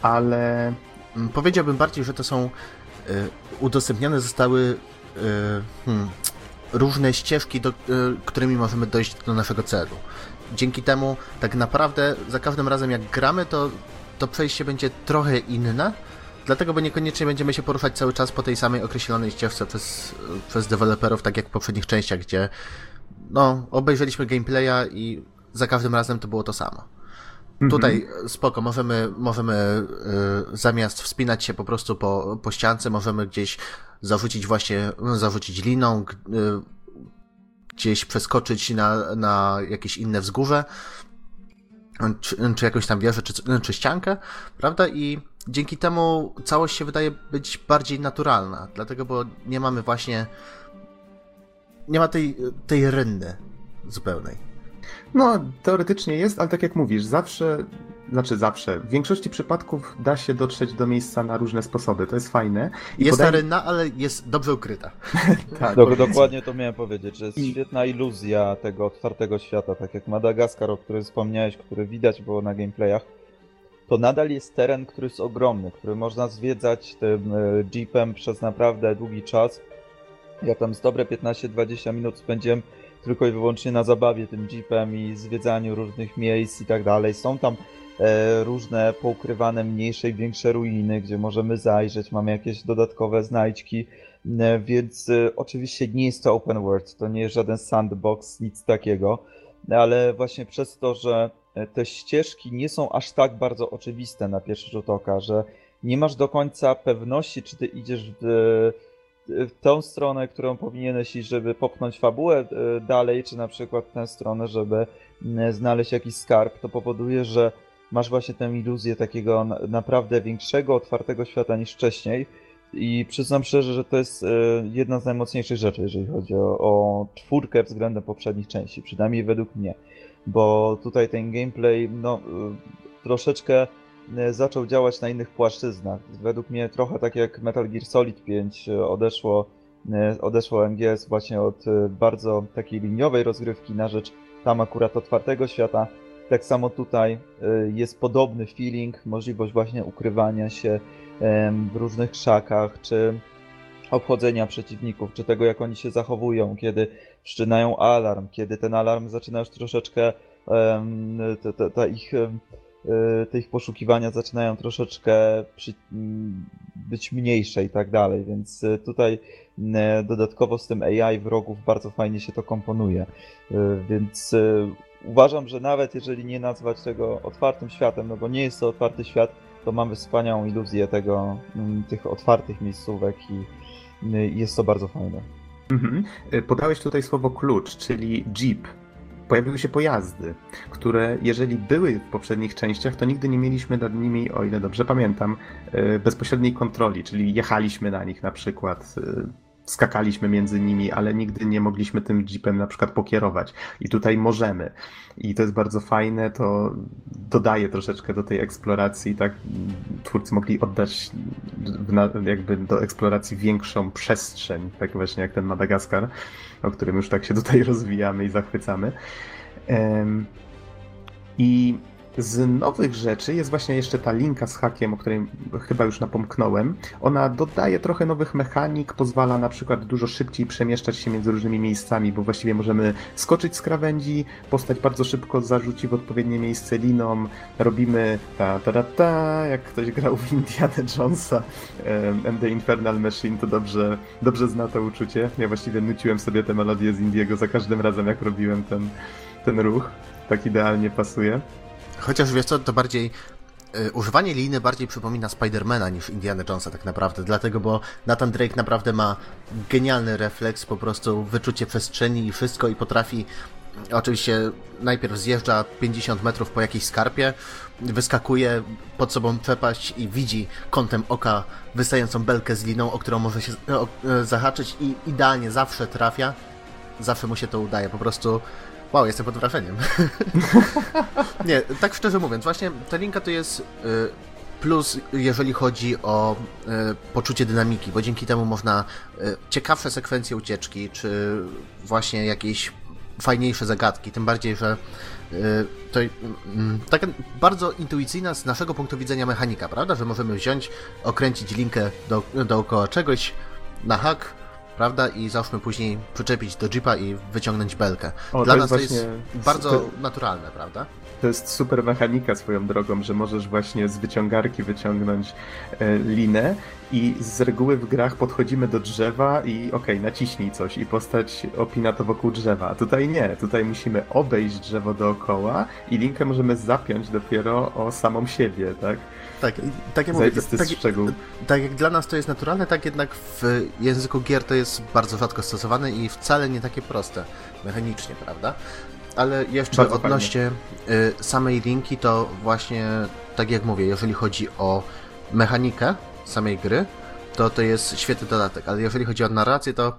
S1: ale...
S3: Mm, powiedziałbym bardziej, że to są y, udostępnione zostały y, hmm, różne ścieżki, do, y, którymi możemy dojść do naszego celu dzięki temu tak naprawdę za każdym razem jak gramy, to, to przejście będzie trochę inne, dlatego bo niekoniecznie będziemy się poruszać cały czas po tej samej określonej ścieżce przez, przez deweloperów, tak jak w poprzednich częściach, gdzie no, obejrzeliśmy gameplaya i za każdym razem to było to samo. Mhm. Tutaj spoko, możemy, możemy y, zamiast wspinać się po prostu po, po ściance, możemy gdzieś zarzucić właśnie, zarzucić liną, y, gdzieś przeskoczyć na, na jakieś inne wzgórze, czy, czy jakąś tam wieżę, czy, czy ściankę, prawda? I dzięki temu całość się wydaje być bardziej naturalna, dlatego, bo nie mamy właśnie nie ma tej, tej rynny zupełnej.
S1: No, teoretycznie jest, ale tak jak mówisz, zawsze znaczy zawsze, w większości przypadków da się dotrzeć do miejsca na różne sposoby, to jest fajne.
S3: I jest podaje... arena, ale jest dobrze ukryta.
S2: tak, Dok dokładnie to miałem powiedzieć, że jest I... świetna iluzja tego otwartego świata, tak jak Madagaskar, o którym wspomniałeś, który widać było na gameplayach. To nadal jest teren, który jest ogromny, który można zwiedzać tym e, jeepem przez naprawdę długi czas. Ja tam z dobre 15-20 minut spędziłem tylko i wyłącznie na zabawie tym jeepem i zwiedzaniu różnych miejsc i tak dalej. Są tam E, różne poukrywane mniejsze i większe ruiny, gdzie możemy zajrzeć, mamy jakieś dodatkowe znajdźki, e, więc e, oczywiście nie jest to open world, to nie jest żaden sandbox, nic takiego, ale właśnie przez to, że te ścieżki nie są aż tak bardzo oczywiste na pierwszy rzut oka, że nie masz do końca pewności, czy ty idziesz w tą stronę, którą powinieneś iść, żeby popchnąć fabułę dalej, czy na przykład tę stronę, żeby znaleźć jakiś skarb, to powoduje, że masz właśnie tę iluzję takiego naprawdę większego, otwartego świata niż wcześniej. I przyznam szczerze, że to jest e, jedna z najmocniejszych rzeczy, jeżeli chodzi o, o czwórkę względem poprzednich części, przynajmniej według mnie. Bo tutaj ten gameplay, no, e, troszeczkę e, zaczął działać na innych płaszczyznach. Według mnie trochę tak jak Metal Gear Solid 5 odeszło, odeszło MGS właśnie od bardzo takiej liniowej rozgrywki na rzecz tam akurat otwartego świata, tak samo tutaj jest podobny feeling, możliwość właśnie ukrywania się w różnych krzakach, czy obchodzenia przeciwników, czy tego, jak oni się zachowują, kiedy wszczynają alarm, kiedy ten alarm zaczyna już troszeczkę, te, te ich, y, te ich poszukiwania zaczynają troszeczkę przy, być mniejsze i tak dalej, więc y, tutaj dodatkowo z tym AI wrogów bardzo fajnie się to komponuje, więc uważam, że nawet jeżeli nie nazwać tego otwartym światem, no bo nie jest to otwarty świat, to mamy wspaniałą iluzję tego, mm, tych otwartych miejscówek i mm, jest to bardzo fajne. Mhm.
S1: Y, podałeś tutaj słowo klucz, czyli jeep. Pojawiły się pojazdy, które jeżeli były w poprzednich częściach, to nigdy nie mieliśmy nad nimi, o ile dobrze pamiętam, y, bezpośredniej kontroli, czyli jechaliśmy na nich na przykład y, skakaliśmy między nimi, ale nigdy nie mogliśmy tym jeepem na przykład pokierować. I tutaj możemy. I to jest bardzo fajne, to dodaje troszeczkę do tej eksploracji, tak? Twórcy mogli oddać jakby do eksploracji większą przestrzeń, tak właśnie jak ten Madagaskar, o którym już tak się tutaj rozwijamy i zachwycamy. I Z nowych rzeczy jest właśnie jeszcze ta linka z hakiem, o której chyba już napomknąłem. Ona dodaje trochę nowych mechanik, pozwala na przykład dużo szybciej przemieszczać się między różnymi miejscami, bo właściwie możemy skoczyć z krawędzi, postać bardzo szybko zarzuci w odpowiednie miejsce liną, robimy ta ta ta, ta jak ktoś grał w Indiana Jonesa and the Infernal Machine, to dobrze, dobrze zna to uczucie. Ja właściwie nuciłem sobie te melodie z Indiego za każdym razem, jak robiłem ten, ten ruch. Tak idealnie pasuje.
S3: Chociaż wiesz co, to bardziej y, używanie liny bardziej przypomina Spidermana niż Indiana Jonesa tak naprawdę, dlatego, bo Nathan Drake naprawdę ma genialny refleks, po prostu wyczucie przestrzeni i wszystko i potrafi oczywiście najpierw zjeżdża 50 metrów po jakiejś skarpie, wyskakuje pod sobą przepaść i widzi kątem oka wystającą belkę z liną, o którą może się e, zahaczyć i idealnie zawsze trafia. Zawsze mu się to udaje, po prostu Wow, jestem pod wrażeniem. nie, tak szczerze mówiąc, właśnie ta linka to jest y, plus, jeżeli chodzi o y, poczucie dynamiki, bo dzięki temu można y, ciekawsze sekwencje ucieczki, czy właśnie jakieś fajniejsze zagadki, tym bardziej, że to mm, taka bardzo intuicyjna z naszego punktu widzenia mechanika, prawda? Że możemy wziąć, okręcić linkę do, dookoła czegoś na hak, prawda? I załóżmy później przyczepić do jeepa i wyciągnąć belkę.
S1: O,
S3: Dla
S1: to
S3: nas
S1: jest
S3: to jest bardzo naturalne, prawda?
S1: To jest super mechanika swoją drogą, że możesz właśnie z wyciągarki wyciągnąć e, linę i z reguły w grach podchodzimy do drzewa i okej, okay, naciśnij coś i postać opina to wokół drzewa. A tutaj nie, tutaj musimy obejść drzewo dookoła i linkę możemy zapiąć dopiero o samą siebie, tak?
S3: Tak, tak jak mówię, tak,
S1: szczegół.
S3: tak jak dla nas to jest naturalne, tak jednak w języku gier to jest bardzo rzadko stosowane i wcale nie takie proste mechanicznie, prawda? Ale jeszcze bardzo odnośnie fajnie. Y, samej linki, to właśnie tak jak mówię, jeżeli chodzi o mechanikę samej gry, to to jest świetny dodatek, ale jeżeli chodzi o narrację, to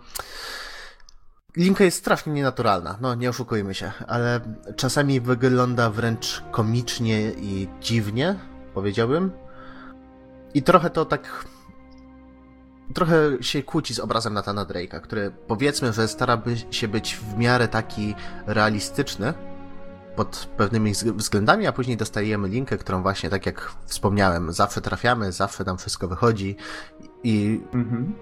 S3: Linka jest strasznie nienaturalna, no nie oszukujmy się, ale czasami wygląda wręcz komicznie i dziwnie, powiedziałbym. I trochę to tak. Trochę się kłóci z obrazem Natana Drake'a, który powiedzmy, że stara się być w miarę taki realistyczny pod pewnymi względami, a później dostajemy linkę, którą właśnie, tak jak wspomniałem, zawsze trafiamy, zawsze nam wszystko wychodzi i. Mhm.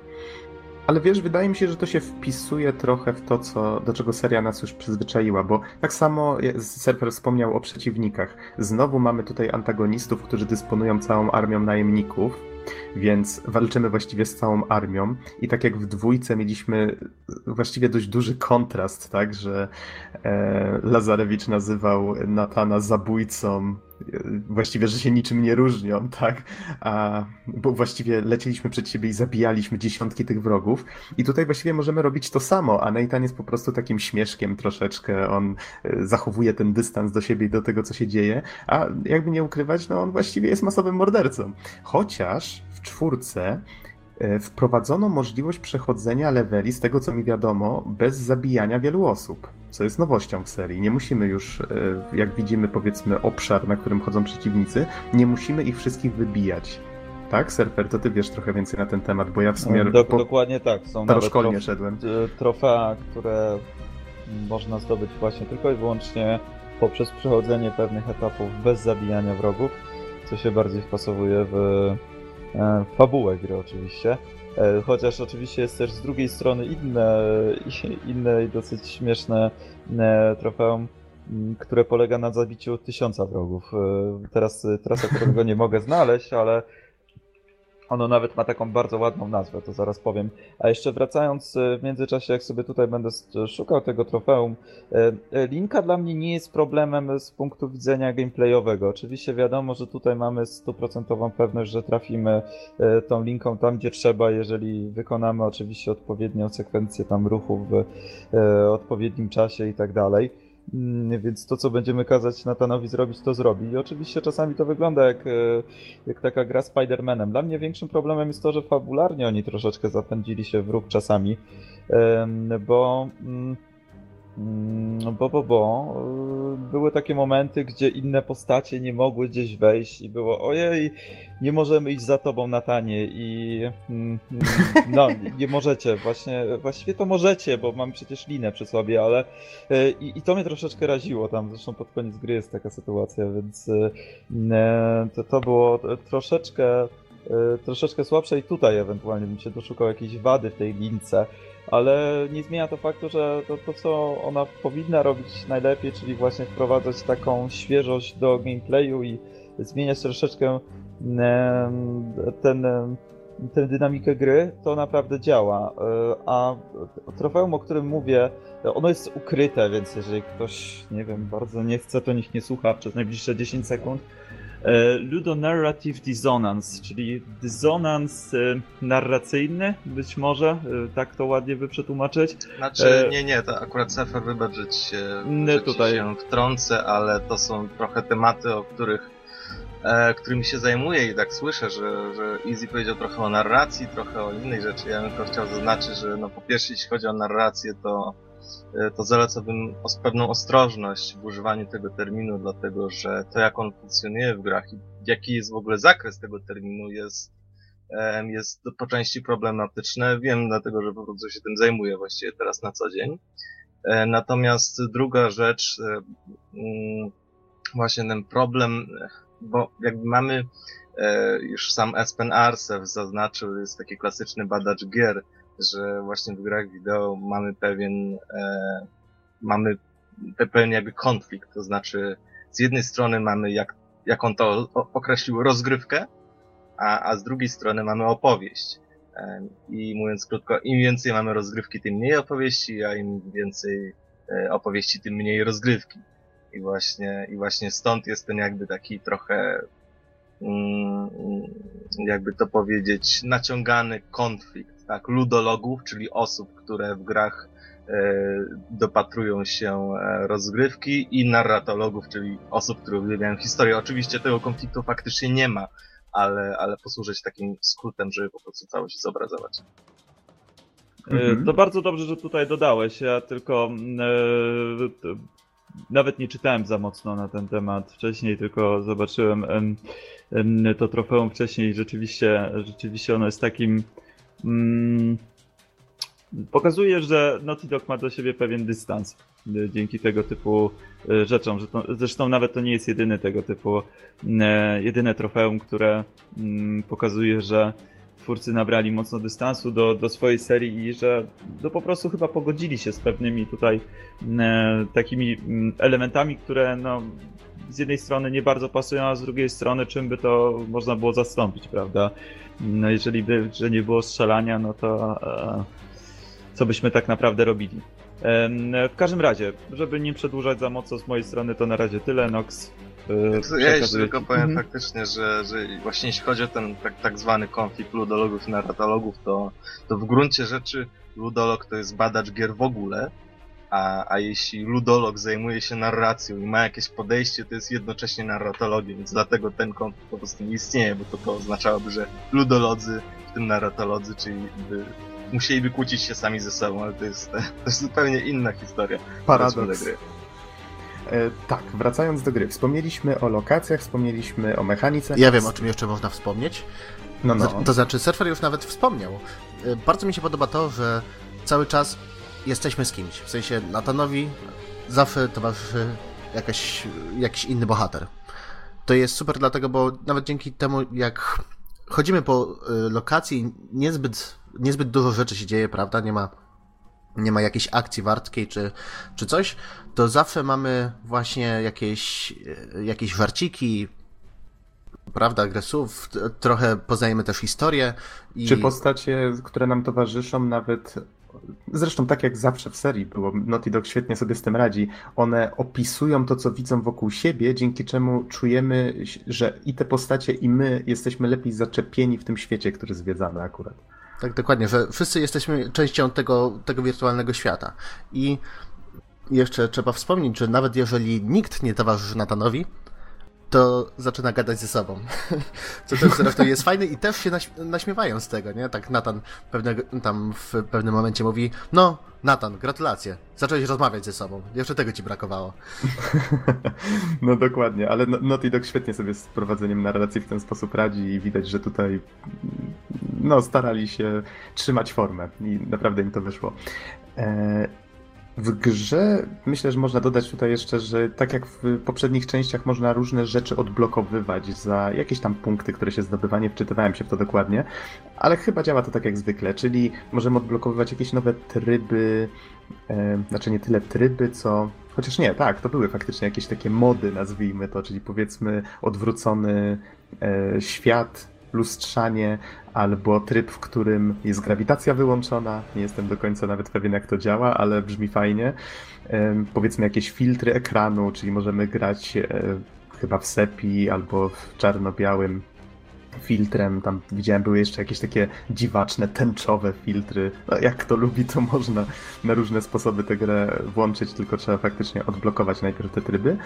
S1: Ale wiesz, wydaje mi się, że to się wpisuje trochę w to, co, do czego seria nas już przyzwyczaiła, bo tak samo Serper wspomniał o przeciwnikach. Znowu mamy tutaj antagonistów, którzy dysponują całą armią najemników, więc walczymy właściwie z całą armią i tak jak w dwójce mieliśmy właściwie dość duży kontrast, tak, że e, Lazarewicz nazywał Natana zabójcą, e, właściwie, że się niczym nie różnią, tak, A, bo właściwie lecieliśmy przed siebie i zabijaliśmy dziesiątki tych wrogów. I tutaj właściwie możemy robić to samo, a Nathan jest po prostu takim śmieszkiem troszeczkę, on e, zachowuje ten dystans do siebie i do tego, co się dzieje, a jakby nie ukrywać, no on właściwie jest masowym mordercą. Chociaż czwórce e, wprowadzono możliwość przechodzenia leveli, z tego co mi wiadomo, bez zabijania wielu osób, co jest nowością w serii. Nie musimy już, e, jak widzimy powiedzmy obszar, na którym chodzą przeciwnicy, nie musimy ich wszystkich wybijać. Tak, Serper, to ty wiesz trochę więcej na ten temat, bo ja w sumie...
S2: Do, po... Dokładnie tak. Są
S1: staroszkolnie trof... szedłem.
S2: Trofea, które można zdobyć właśnie tylko i wyłącznie poprzez przechodzenie pewnych etapów bez zabijania wrogów, co się bardziej wpasowuje w E, fabułę gry oczywiście. E, chociaż oczywiście jest też z drugiej strony inne, inne i dosyć śmieszne e, trofeum, które polega na zabiciu tysiąca wrogów. Teraz, teraz akurat go nie mogę znaleźć, ale ono nawet ma taką bardzo ładną nazwę, to zaraz powiem. A jeszcze wracając e, w międzyczasie, jak sobie tutaj będę szukał tego trofeum, e, e, linka dla mnie nie jest problemem z punktu widzenia gameplayowego. Oczywiście wiadomo, że tutaj mamy stuprocentową pewność, że trafimy tą linką tam, gdzie trzeba, jeżeli wykonamy oczywiście odpowiednią sekwencję tam ruchów w odpowiednim czasie i tak dalej. Mm, więc to, co będziemy kazać Natanowi zrobić, to zrobi. I oczywiście czasami to wygląda jak, e, jak taka gra Spider-Manem. Dla mnie większym problemem jest to, że fabularnie oni troszeczkę zapędzili się w ruch czasami, bo Mm, bo, bo, bo. y, Były takie momenty, gdzie inne postacie nie mogły gdzieś wejść i było ojej, nie możemy iść za tobą, Natanie i mm, mm, no, nie możecie, właśnie, właściwie to możecie, bo mam przecież linę przy sobie, ale y, i, i to mnie troszeczkę raziło tam, zresztą pod koniec gry jest taka sytuacja, więc y, to, to było troszeczkę, troszeczkę słabsze i tutaj ewentualnie bym się doszukał jakiejś wady w tej lince, ale nie zmienia to faktu, że to, to co ona powinna robić najlepiej, czyli właśnie wprowadzać taką świeżość do gameplayu i zmieniać troszeczkę ten, tę dynamikę gry, to naprawdę działa. E, A trofeum, o którym mówię, ono jest ukryte, więc jeżeli ktoś, nie wiem, bardzo nie chce, to niech nie słucha przez najbliższe 10 sekund. E, Ludonarrative Dissonance, czyli dysonans e, narracyjny, być może, e, tak to ładnie by przetłumaczyć.
S4: Znaczy, nie, nie, to akurat Sefer wybacz, że ci się,
S2: Nie, tutaj.
S4: się wtrącę, ale to są trochę tematy, o których e, którymi się zajmuję i tak słyszę, że, że Easy powiedział trochę o narracji, trochę o innej rzeczy. Ja bym tylko chciał zaznaczyć, że no po pierwsze jeśli chodzi o narrację, to to zalecałbym pewną ostrożność w używaniu tego terminu, dlatego że to jak on funkcjonuje w grach i jaki jest w ogóle zakres tego terminu jest jest po części problematyczne. Wiem, dlatego że po prostu się tym zajmuję właściwie teraz na co dzień. E, Natomiast druga rzecz, e, mm, właśnie ten problem, e, bo jakby mamy, e, już sam Espen Arsev zaznaczył, jest taki klasyczny badacz gier, że właśnie w grach wideo mamy pewien, e, mamy pe- pewien jakby konflikt, to znaczy z jednej strony mamy, jak, jak on to określił, rozgrywkę, a, a z drugiej strony mamy opowieść. Em, I mówiąc krótko, im więcej mamy rozgrywki, tym mniej opowieści, a im więcej e, opowieści, tym mniej rozgrywki. I właśnie, i właśnie stąd jest ten jakby taki trochę, mm, jakby to powiedzieć, naciągany konflikt, tak, ludologów, czyli osób, które w grach e, dopatrują się e, rozgrywki i narratologów, czyli osób, które uwielbiają historię. Oczywiście tego konfliktu faktycznie nie ma, ale, ale posłużyć takim skrótem, żeby po prostu całość zobrazować.
S2: E,
S1: Mhm.
S2: To bardzo dobrze, że tutaj dodałeś. Ja tylko nawet nie czytałem za mocno na ten temat wcześniej, tylko zobaczyłem em, em, to trofeum wcześniej i rzeczywiście, rzeczywiście ono jest takim. Mm, pokazuje, że Naughty Dog ma do siebie pewien dystans e, dzięki tego typu e, rzeczom. Zresztą nawet to nie jest jedyny tego typu, e, jedyne trofeum, które mm, pokazuje, że twórcy nabrali mocno dystansu do, do swojej serii i że no po prostu chyba pogodzili się z pewnymi tutaj takimi mm, elementami, które no, z jednej strony nie bardzo pasują, a z drugiej strony czym by to można było zastąpić, prawda? No jeżeli by, że nie było strzelania, no to e, co byśmy tak naprawdę robili? W każdym razie, żeby nie przedłużać za mocno z mojej strony, to na razie tyle. Nox. e,
S4: Ja jeszcze
S2: przekazuję
S4: tylko powiem
S2: Mhm.
S4: faktycznie, że, że właśnie jeśli chodzi o ten tak, tak zwany konflikt ludologów i narratologów, to, to w gruncie rzeczy ludolog to jest badacz gier w ogóle, a, a jeśli ludolog zajmuje się narracją i ma jakieś podejście, to jest jednocześnie narratologiem, więc dlatego ten konflikt po prostu nie istnieje, bo to, to oznaczałoby, że ludolodzy, w tym narratolodzy, czyli by, musieliby kłócić się sami ze sobą, ale to jest, to jest zupełnie inna historia.
S1: Paradoks.
S4: do gry.
S1: E, tak, wracając do gry. Wspomnieliśmy o lokacjach, wspomnieliśmy o mechanice.
S3: Ja wiem, o czym jeszcze można wspomnieć.
S1: No, no.
S3: To znaczy, Surfer już nawet wspomniał. Y, Bardzo mi się podoba to, że cały czas jesteśmy z kimś. W sensie Natanowi zawsze towarzyszy jakaś, jakiś inny bohater. To jest super dlatego, bo nawet dzięki temu, jak chodzimy po y, lokacji, niezbyt, niezbyt dużo rzeczy się dzieje, prawda? Nie ma, nie ma jakiejś akcji wartkiej czy, czy coś, to zawsze mamy właśnie jakieś, y, jakieś warciki, prawda, agresów, trochę poznajemy też historię. I...
S1: Czy postacie, które nam towarzyszą, nawet. Zresztą tak jak zawsze w serii było, Naughty Dog świetnie sobie z tym radzi. One opisują to, co widzą wokół siebie, dzięki czemu czujemy, że i te postacie, i my jesteśmy lepiej zaczepieni w tym świecie, który zwiedzamy akurat.
S3: Tak, dokładnie, że wszyscy jesteśmy częścią tego, tego wirtualnego świata. I jeszcze trzeba wspomnieć, że nawet jeżeli nikt nie towarzyszy Natanowi, to zaczyna gadać ze sobą. Co też zresztą jest fajne i też się naśmiewają z tego, nie? Tak Nathan pewne, tam w pewnym momencie mówi, no Nathan, gratulacje, zacząłeś rozmawiać ze sobą, jeszcze tego ci brakowało.
S1: No dokładnie, ale Naughty Dog świetnie sobie z prowadzeniem narracji w ten sposób radzi i widać, że tutaj no starali się trzymać formę i naprawdę im to wyszło. W grze myślę, że można dodać tutaj jeszcze, że tak jak w poprzednich częściach można różne rzeczy odblokowywać za jakieś tam punkty, które się zdobywa, nie wczytywałem się w to dokładnie, ale chyba działa to tak jak zwykle, czyli możemy odblokowywać jakieś nowe tryby, e, znaczy nie tyle tryby, co Chociaż nie, tak, to były faktycznie jakieś takie mody, nazwijmy to, czyli powiedzmy odwrócony e, świat, lustrzanie, albo tryb, w którym jest grawitacja wyłączona. Nie jestem do końca nawet pewien, jak to działa, ale brzmi fajnie. Powiedzmy jakieś filtry ekranu, czyli możemy grać e, chyba w sepi albo w czarno-białym filtrem. Tam widziałem, były jeszcze jakieś takie dziwaczne, tęczowe filtry. No, jak kto lubi, to można na różne sposoby tę grę włączyć, tylko trzeba faktycznie odblokować najpierw te tryby.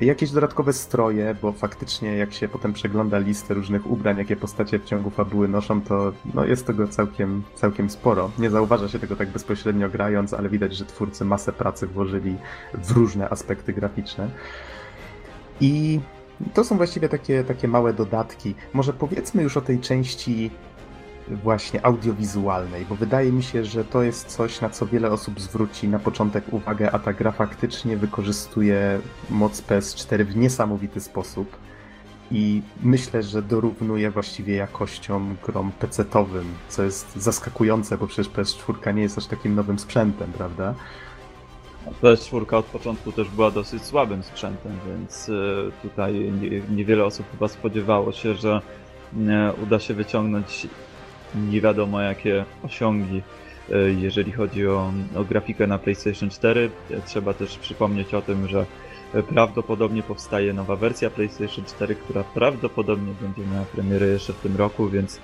S1: Jakieś dodatkowe stroje, bo faktycznie jak się potem przegląda listę różnych ubrań, jakie postacie w ciągu fabuły noszą, to no, jest tego całkiem, całkiem sporo. Nie zauważa się tego tak bezpośrednio grając, ale widać, że twórcy masę pracy włożyli w różne aspekty graficzne. I to są właściwie takie, takie małe dodatki. Może powiedzmy już o tej części właśnie audiowizualnej, bo wydaje mi się, że to jest coś, na co wiele osób zwróci na początek uwagę, a ta gra faktycznie wykorzystuje moc PS4 w niesamowity sposób i myślę, że dorównuje właściwie jakością grom PC-owym, co jest zaskakujące, bo przecież PS4 nie jest aż takim nowym sprzętem, prawda?
S2: PS4 od początku też była dosyć słabym sprzętem, więc e, tutaj niewiele osób chyba spodziewało się, że e, uda się wyciągnąć nie wiadomo jakie osiągi, e, jeżeli chodzi o, o grafikę na PlayStation 4. Trzeba też przypomnieć o tym, że prawdopodobnie powstaje nowa wersja PlayStation 4, która prawdopodobnie będzie miała premierę jeszcze w tym roku, więc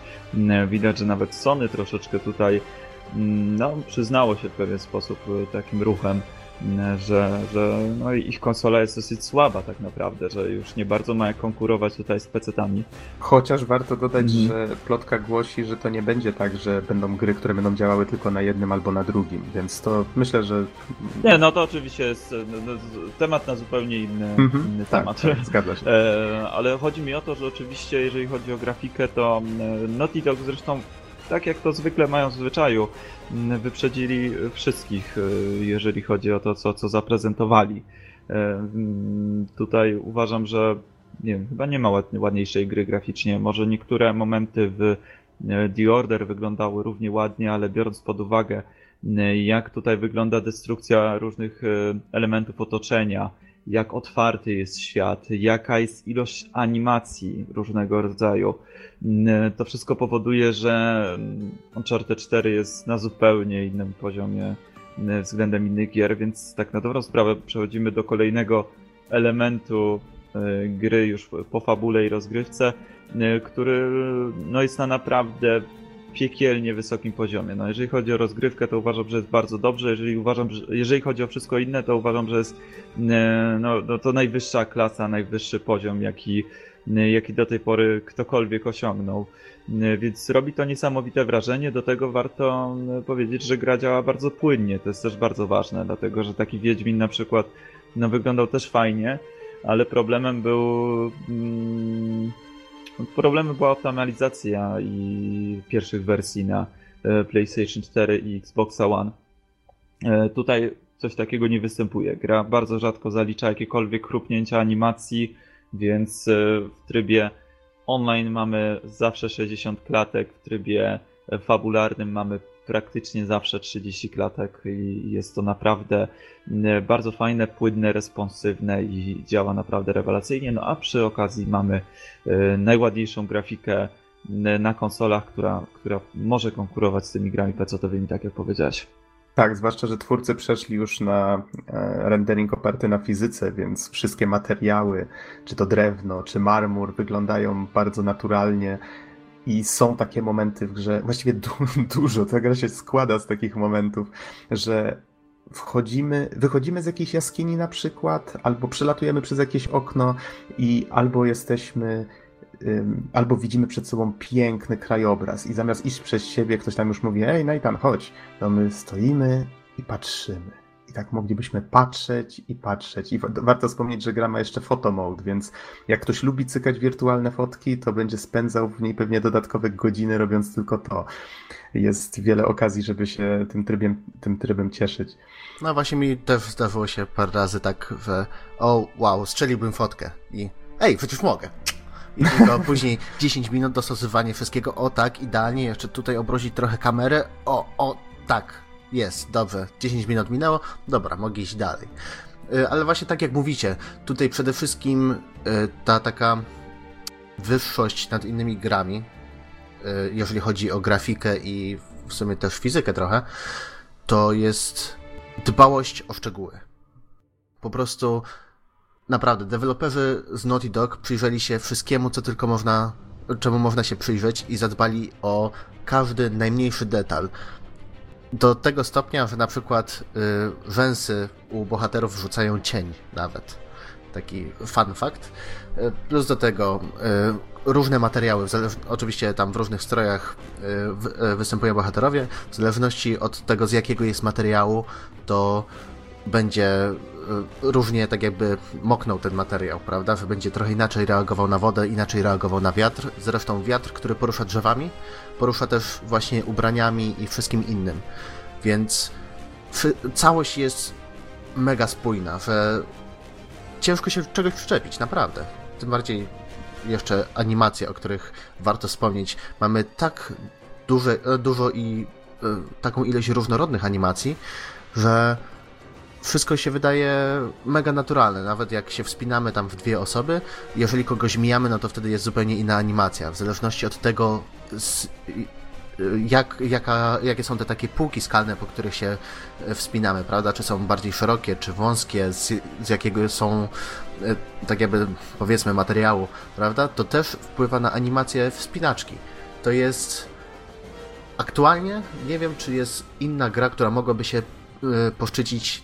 S2: widać, że nawet Sony troszeczkę tutaj no, przyznało się w pewien sposób takim ruchem że, że no ich konsola jest dosyć słaba tak naprawdę, że już nie bardzo ma jak konkurować tutaj z PC-tami.
S1: Chociaż warto dodać, mhm. że plotka głosi, że to nie będzie tak, że będą gry, które będą działały tylko na jednym albo na drugim, więc to myślę, że...
S2: Nie, no to oczywiście jest no, no temat na zupełnie inny, mhm. inny tak, temat.
S1: Tak, zgadza się.
S2: E, ale chodzi mi o to, że oczywiście jeżeli chodzi o grafikę, to e, Naughty Dog zresztą tak jak to zwykle mają w zwyczaju, wyprzedzili wszystkich, e, jeżeli chodzi o to, co, co zaprezentowali. E, tutaj uważam, że nie chyba nie ma ładniejszej gry graficznie. Może niektóre momenty w e, The Order wyglądały równie ładnie, ale biorąc pod uwagę, jak tutaj wygląda destrukcja różnych elementów otoczenia, jak otwarty jest świat, jaka jest ilość animacji różnego rodzaju. Mm, to wszystko powoduje, że Uncharted 4 jest na zupełnie innym poziomie mm, względem innych gier, więc tak na dobrą sprawę przechodzimy do kolejnego elementu e, gry już po fabule i rozgrywce, e, który no, jest na naprawdę piekielnie wysokim poziomie. No, jeżeli chodzi o rozgrywkę, to uważam, że jest bardzo dobrze. Jeżeli, uważam, że, jeżeli chodzi o wszystko inne, to uważam, że jest e, no, no, to najwyższa klasa, najwyższy poziom, jaki, e, jaki do tej pory ktokolwiek osiągnął. E, więc robi to niesamowite wrażenie. Do tego warto powiedzieć, że gra działa bardzo płynnie. To jest też bardzo ważne, dlatego że taki Wiedźmin na przykład no, wyglądał też fajnie, ale problemem był. Mm, Problemem była optymalizacja i pierwszych wersji na e, PlayStation 4 i Xbox One. E, tutaj coś takiego nie występuje. Gra bardzo rzadko zalicza jakiekolwiek chrupnięcia animacji, więc e, w trybie online mamy zawsze 60 klatek, w trybie fabularnym mamy praktycznie zawsze 30 klatek i jest to naprawdę bardzo fajne, płynne, responsywne i działa naprawdę rewelacyjnie. No a przy okazji mamy y, najładniejszą grafikę na konsolach, która, która może konkurować z tymi grami PC-owymi, tak jak powiedziałeś.
S1: Tak, zwłaszcza, że twórcy przeszli już na e, rendering oparty na fizyce, więc wszystkie materiały, czy to drewno, czy marmur, wyglądają bardzo naturalnie. I są takie momenty w grze, właściwie du dużo, ta gra się składa z takich momentów, że wchodzimy, wychodzimy z jakiejś jaskini na przykład, albo przelatujemy przez jakieś okno i albo jesteśmy albo widzimy przed sobą piękny krajobraz i zamiast iść przez siebie, ktoś tam już mówi, ej Nathan, chodź, to my stoimy i patrzymy. I tak moglibyśmy patrzeć i patrzeć. I warto wspomnieć, że gra ma jeszcze photo mode, więc jak ktoś lubi cykać wirtualne fotki, to będzie spędzał w niej pewnie dodatkowe godziny robiąc tylko to. Jest wiele okazji, żeby się tym trybem, tym trybem cieszyć.
S3: No właśnie mi też zdarzyło się parę razy tak, że o wow, strzeliłbym fotkę i ej, przecież mogę. I tylko później 10 minut dostosowanie wszystkiego. O tak, idealnie. Jeszcze tutaj obrozić trochę kamerę. O, o, tak. Jest, dobrze. 10 minut minęło. Dobra, mogę iść dalej. Y, ale właśnie tak jak mówicie, tutaj przede wszystkim y, ta taka wyższość nad innymi grami, y, jeżeli chodzi o grafikę i w sumie też fizykę trochę, to jest dbałość o szczegóły. Po prostu Naprawdę, deweloperzy z Naughty Dog przyjrzeli się wszystkiemu, co tylko można, czemu można się przyjrzeć i zadbali o każdy najmniejszy detal. Do tego stopnia, że na przykład y, rzęsy u bohaterów rzucają cień nawet. Taki fun fact. Y, plus do tego y, różne materiały, oczywiście tam w różnych strojach y, y, występują bohaterowie. W zależności od tego, z jakiego jest materiału, to będzie różnie tak jakby moknął ten materiał, prawda? Że będzie trochę inaczej reagował na wodę, inaczej reagował na wiatr. Zresztą wiatr, który porusza drzewami, porusza też właśnie ubraniami i wszystkim innym. Więc całość jest mega spójna, że ciężko się czegoś przyczepić, naprawdę. Tym bardziej jeszcze animacje, o których warto wspomnieć. Mamy tak duże, dużo i y, taką ilość różnorodnych animacji, że wszystko się wydaje mega naturalne. Nawet jak się wspinamy tam w dwie osoby, jeżeli kogoś mijamy, no to wtedy jest zupełnie inna animacja. W zależności od tego, z, jak, jaka, jakie są te takie półki skalne, po których się e, wspinamy, prawda? Czy są bardziej szerokie, czy wąskie, z, z jakiego są, e, tak jakby powiedzmy, materiału, prawda? To też wpływa na animację wspinaczki. To jest. Aktualnie nie wiem, czy jest inna gra, która mogłaby się poszczycić Y,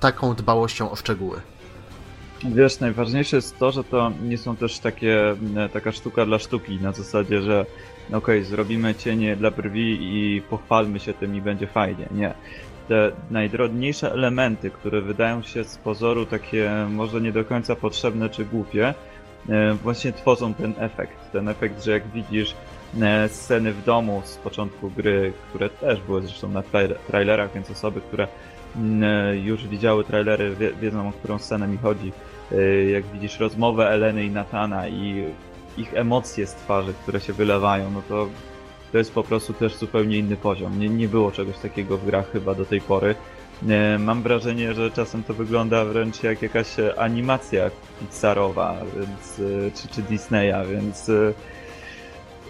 S3: taką dbałością o szczegóły.
S2: Wiesz, najważniejsze jest to, że to nie są też takie, e, taka sztuka dla sztuki, na zasadzie, że okej, okay, zrobimy cienie dla brwi i pochwalmy się tym i będzie fajnie. Nie. Te najdrobniejsze elementy, które wydają się z pozoru takie może nie do końca potrzebne czy głupie, e, właśnie tworzą ten efekt. Ten efekt, że jak widzisz e, sceny w domu z początku gry, które też były zresztą na trailerach, więc osoby, które już widziały trailery, wiedzą o którą scenę mi chodzi. E, jak widzisz rozmowę Eleny i Natana i ich emocje z twarzy, które się wylewają, no to to jest po prostu też zupełnie inny poziom. Nie, nie było czegoś takiego w grach chyba do tej pory. E, mam wrażenie, że czasem to wygląda wręcz jak jakaś animacja Pixarowa więc, czy, czy Disneya, więc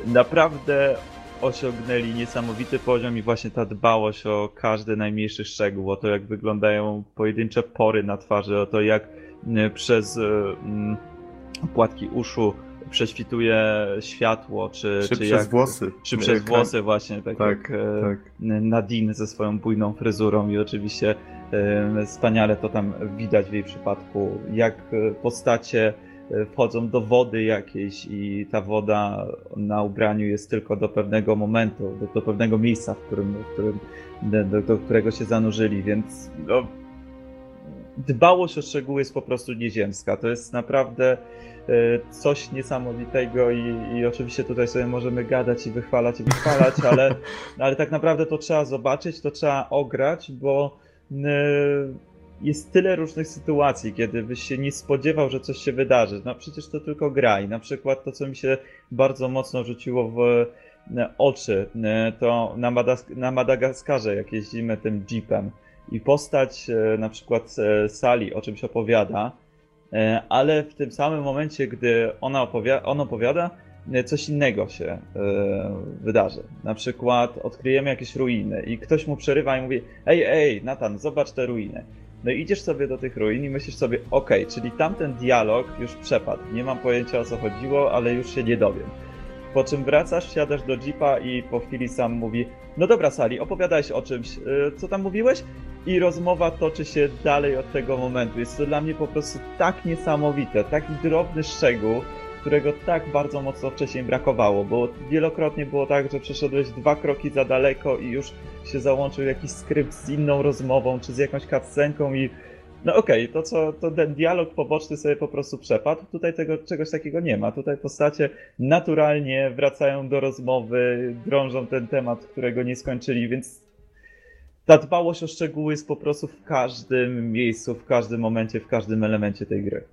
S2: naprawdę osiągnęli niesamowity poziom i właśnie ta dbałość o każdy najmniejszy szczegół, o to jak wyglądają pojedyncze pory na twarzy, o to jak przez płatki uszu prześwituje światło, czy,
S1: czy, czy przez jak, włosy.
S2: Czy przez włosy właśnie, tak, tak jak e, tak. Nadine ze swoją bujną fryzurą i oczywiście e, wspaniale to tam widać w jej przypadku, jak e, postacie wchodzą do wody jakiejś i ta woda na ubraniu jest tylko do pewnego momentu, do, do pewnego miejsca, w którym, w którym do, do, którego się zanurzyli, więc no, dbałość o szczegóły jest po prostu nieziemska. To jest naprawdę e, coś niesamowitego i, i, oczywiście tutaj sobie możemy gadać i wychwalać i wychwalać, ale, ale tak naprawdę to trzeba zobaczyć, to trzeba ograć, bo jest tyle różnych sytuacji, kiedy byś się nie spodziewał, że coś się wydarzy. No przecież to tylko gra i na przykład to, co mi się bardzo mocno rzuciło w e, oczy, e, to na, Madas na Madagaskarze, jak jeździmy tym jeepem i postać e, na przykład Sali o czymś opowiada, ale w tym samym momencie, gdy ona opowiada, on opowiada, coś innego się wydarzy. Na przykład odkryjemy jakieś ruiny i ktoś mu przerywa i mówi: Ej, ej, Natan, zobacz te ruiny. No i idziesz sobie do tych ruin i myślisz sobie, okej, okay, czyli tamten dialog już przepadł. Nie mam pojęcia o co chodziło, ale już się nie dowiem. Po czym wracasz, siadasz do jeepa i po chwili sam mówi no dobra Sali, opowiadałeś o czymś, yy, co tam mówiłeś? I rozmowa toczy się dalej od tego momentu. Jest to dla mnie po prostu tak niesamowite, taki drobny szczegół, którego tak bardzo mocno wcześniej brakowało, bo wielokrotnie było tak, że przeszedłeś dwa kroki za daleko i już się załączył jakiś skrypt z inną rozmową, czy z jakąś cutscenką i no okej, okay, to co, to ten dialog poboczny sobie po prostu przepadł, tutaj tego czegoś takiego nie ma, tutaj postacie naturalnie wracają do rozmowy, drążą ten temat, którego nie skończyli, więc ta dbałość o szczegóły jest po prostu w każdym miejscu, w każdym momencie, w każdym elemencie tej gry.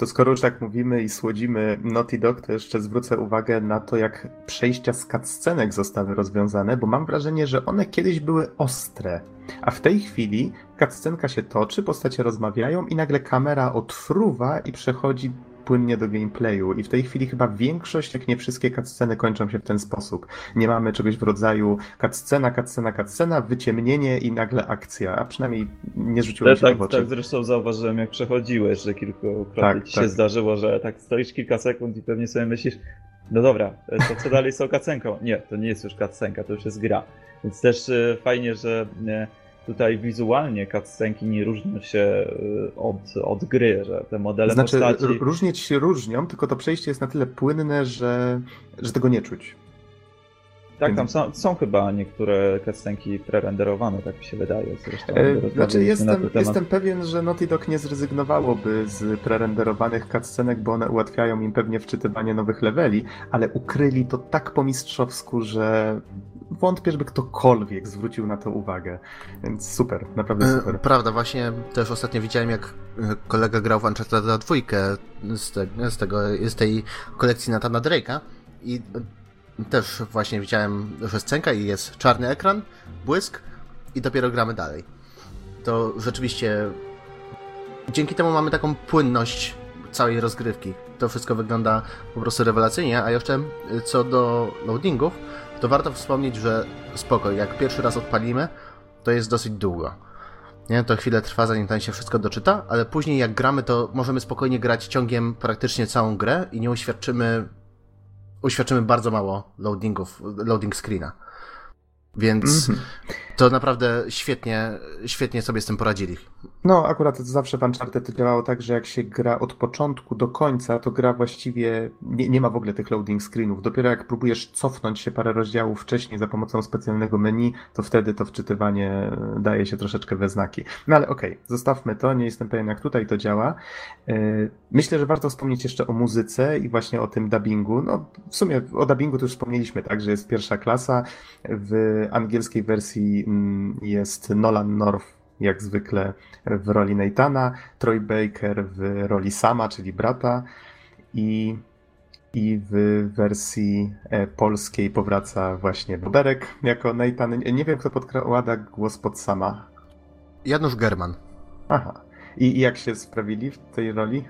S1: To skoro już tak mówimy i słodzimy Naughty Dog, to jeszcze zwrócę uwagę na to, jak przejścia z cutscenek zostały rozwiązane, bo mam wrażenie, że one kiedyś były ostre, a w tej chwili cutscenka się toczy, postacie rozmawiają i nagle kamera odfruwa i przechodzi płynnie do gameplayu i w tej chwili chyba większość, jak nie wszystkie cutsceny kończą się w ten sposób. Nie mamy czegoś w rodzaju cutscena, cutscena, cutscena, wyciemnienie i nagle akcja, a przynajmniej nie rzuciło się
S2: tak,
S1: w oczy.
S2: Tak zresztą zauważyłem jak przechodziłeś, że kilkukrotnie tak, ci się tak. zdarzyło, że tak stoisz kilka sekund i pewnie sobie myślisz, no dobra, to co dalej z tą cutscenką? Nie, to nie jest już cutscenka, to już jest gra. Więc też e, fajnie, że e, tutaj wizualnie cutscenki nie różnią się y, od, od gry, że te modele
S1: znaczy,
S2: postaci...
S1: różnić się różnią, tylko to przejście jest na tyle płynne, że, że tego nie czuć.
S2: Tak, tam są, są chyba niektóre cutscenki prerenderowane, tak mi się wydaje.
S1: Zresztą e, znaczy jestem, jestem pewien, że Naughty Dog nie zrezygnowałoby z prerenderowanych cutscenek, bo one ułatwiają im pewnie wczytywanie nowych leveli, ale ukryli to tak po mistrzowsku, że wątpię, żeby ktokolwiek zwrócił na to uwagę. Więc super, naprawdę e, super.
S3: Prawda, właśnie też ostatnio widziałem, jak e, kolega grał w Uncharted 2 z, te, z, tego, z tej kolekcji Natana Drake'a i też właśnie widziałem, że scenka i jest czarny ekran, błysk i dopiero gramy dalej. To rzeczywiście dzięki temu mamy taką płynność całej rozgrywki. To wszystko wygląda po prostu rewelacyjnie, a jeszcze co do loadingów, to warto wspomnieć, że spoko, jak pierwszy raz odpalimy, to jest dosyć długo. Nie? To chwilę trwa, zanim tam się wszystko doczyta, ale później jak gramy, to możemy spokojnie grać ciągiem praktycznie całą grę i nie uświadczymy, uświadczymy bardzo mało loadingów, loading screena. Więc mm -hmm. To naprawdę świetnie, świetnie sobie z tym poradzili.
S1: No, akurat zawsze w Uncharted działało tak, że jak się gra od początku do końca, to gra właściwie nie, nie ma w ogóle tych loading screenów. Dopiero jak próbujesz cofnąć się parę rozdziałów wcześniej za pomocą specjalnego menu, to wtedy to wczytywanie daje się troszeczkę we znaki. No ale okej, okay, zostawmy to, nie jestem pewien jak tutaj to działa. E, myślę, że warto wspomnieć jeszcze o muzyce i właśnie o tym dubbingu. No, w sumie o dubbingu to już wspomnieliśmy, tak, że jest pierwsza klasa. W angielskiej wersji jest Nolan North jak zwykle w roli Nathana, Troy Baker w roli Sama, czyli brata i, i w wersji e, polskiej powraca właśnie Boberek jako Nathan. Nie wiem, kto podkłada głos pod Sama.
S3: Janusz German.
S1: Aha. I, I jak się sprawili w tej roli?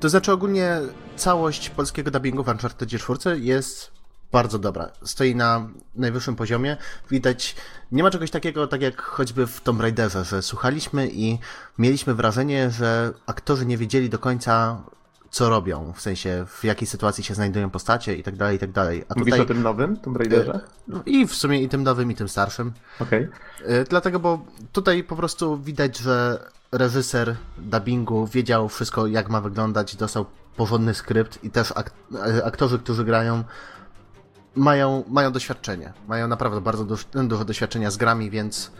S3: To znaczy ogólnie całość polskiego dubbingu w Uncharted 4 jest bardzo dobra. Stoi na najwyższym poziomie. Widać, nie ma czegoś takiego, tak jak choćby w Tomb Raiderze, że słuchaliśmy i mieliśmy wrażenie, że aktorzy nie wiedzieli do końca, co robią, w sensie w jakiej sytuacji się znajdują postacie i tak dalej, i tak dalej.
S1: A Mówisz tutaj... o tym nowym Tomb Raiderze?
S3: E, I w sumie i tym nowym, i tym starszym.
S1: Okej.
S3: Okay. E, dlatego, bo tutaj po prostu widać, że reżyser dubbingu wiedział wszystko, jak ma wyglądać, dostał porządny skrypt i też e, aktorzy, którzy grają, mają, mają doświadczenie. Mają naprawdę bardzo dużo, doświadczenia z grami, więc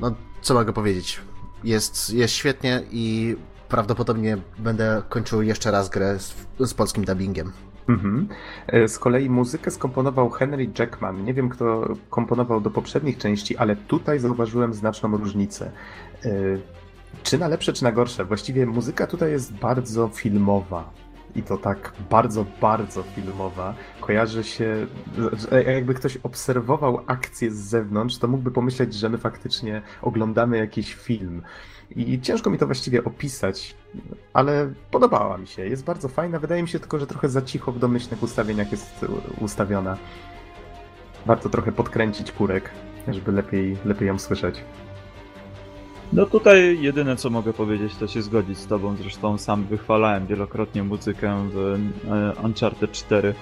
S3: no, co mogę powiedzieć? Jest, jest świetnie i prawdopodobnie będę kończył jeszcze raz grę z, z polskim dubbingiem. Mhm.
S1: E, z kolei muzykę skomponował Henry Jackman. Nie wiem, kto komponował do poprzednich części, ale tutaj zauważyłem znaczną różnicę. E, czy na lepsze, czy na gorsze? Właściwie muzyka tutaj jest bardzo filmowa i to tak bardzo, bardzo filmowa, kojarzy się, jakby ktoś obserwował akcję z zewnątrz, to mógłby pomyśleć, że my faktycznie oglądamy jakiś film. I ciężko mi to właściwie opisać, ale podobała mi się. Jest bardzo fajna. Wydaje mi się tylko, że trochę za cicho w domyślnych ustawieniach jest ustawiona. Warto trochę podkręcić kurek, żeby lepiej, lepiej ją słyszeć.
S2: No tutaj jedyne co mogę powiedzieć to się zgodzić z tobą, zresztą sam wychwalałem wielokrotnie muzykę w e, Uncharted 4.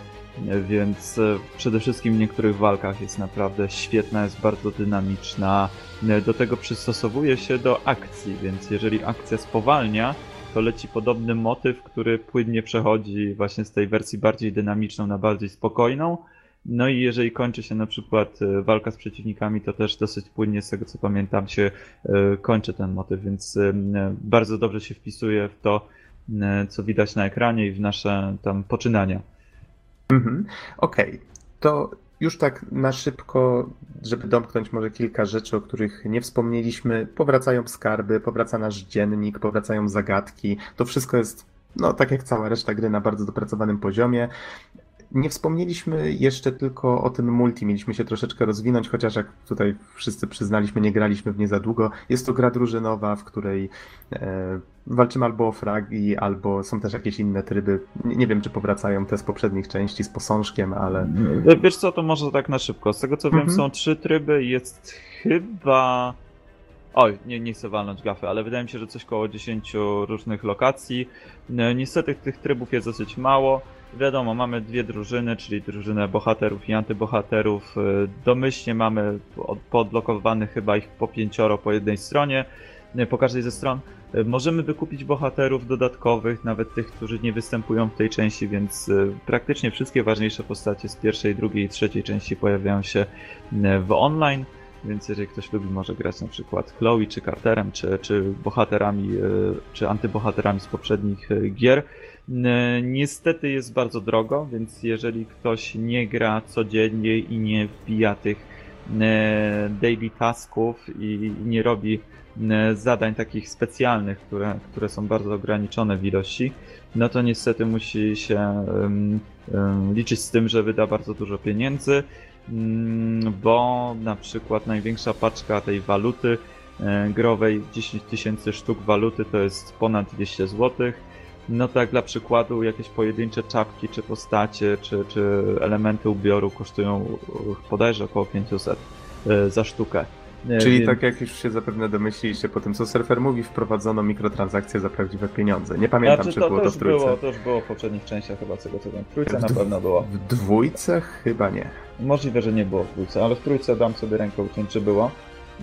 S2: więc e, przede wszystkim w niektórych walkach jest naprawdę świetna, jest bardzo dynamiczna. E, do tego przystosowuje się do akcji, więc jeżeli akcja spowalnia, to leci podobny motyw, który płynnie przechodzi właśnie z tej wersji bardziej dynamiczną na bardziej spokojną. No i jeżeli kończy się na przykład e, walka z przeciwnikami, to też dosyć płynnie, z tego co pamiętam, się kończy ten motyw, więc bardzo dobrze się wpisuje w to, co widać na ekranie i w nasze tam poczynania.
S1: Mhm. Okej, okay. to już tak na szybko, żeby domknąć może kilka rzeczy, o których nie wspomnieliśmy. Powracają skarby, powraca nasz dziennik, powracają zagadki. To wszystko jest, no tak jak cała reszta gry, na bardzo dopracowanym poziomie. Nie wspomnieliśmy jeszcze tylko o tym multi. Mieliśmy się troszeczkę rozwinąć, chociaż jak tutaj wszyscy przyznaliśmy, nie graliśmy w nie za długo. Jest to gra drużynowa, w której e, walczymy albo o fragi, albo są też jakieś inne tryby. Nie, nie, wiem, czy powracają te z poprzednich części z posążkiem, ale.
S2: Wiesz co, to może tak na szybko. Z tego co wiem, mhm. są trzy tryby. Jest chyba. Oj, nie, nie chcę walnąć gafy, ale wydaje mi się, że coś koło 10 różnych lokacji. E, niestety tych trybów jest dosyć mało. Wiadomo, mamy dwie drużyny, czyli drużynę bohaterów i antybohaterów. E, domyślnie mamy podlokowanych chyba ich po pięcioro po jednej stronie, e, po każdej ze stron. E, możemy wykupić bohaterów dodatkowych, nawet tych, którzy nie występują w tej części, więc praktycznie wszystkie ważniejsze postacie z pierwszej, drugiej i trzeciej części pojawiają się w online. Więc jeżeli ktoś lubi, może grać na przykład Chloe, czy Carterem, czy, czy bohaterami, czy antybohaterami z poprzednich gier, niestety jest bardzo drogo, więc jeżeli ktoś nie gra codziennie i nie wbija tych e, daily tasków i nie robi e, zadań takich specjalnych, które, które są bardzo ograniczone w ilości, no to niestety musi się liczyć z tym, że wyda bardzo dużo pieniędzy, um, bo na przykład największa paczka tej waluty growej, 10 tysięcy sztuk waluty to jest ponad 200 złotych no tak dla przykładu jakieś pojedyncze czapki, czy postacie, czy, czy elementy ubioru kosztują bodajże około 500 e, za sztukę.
S1: E, Czyli Więc... tak jak już się zapewne domyśliliście po tym, co surfer mówi, wprowadzono mikrotransakcje za prawdziwe pieniądze. Nie pamiętam, znaczy, czy to, było to, w trójce.
S2: Było, to już było w poprzednich częściach chyba, tego co wiem. W trójce w na pewno było.
S1: W dwójce chyba nie.
S2: Możliwe, że nie było w dwójce, ale w trójce dam sobie rękę uciąć, czy było.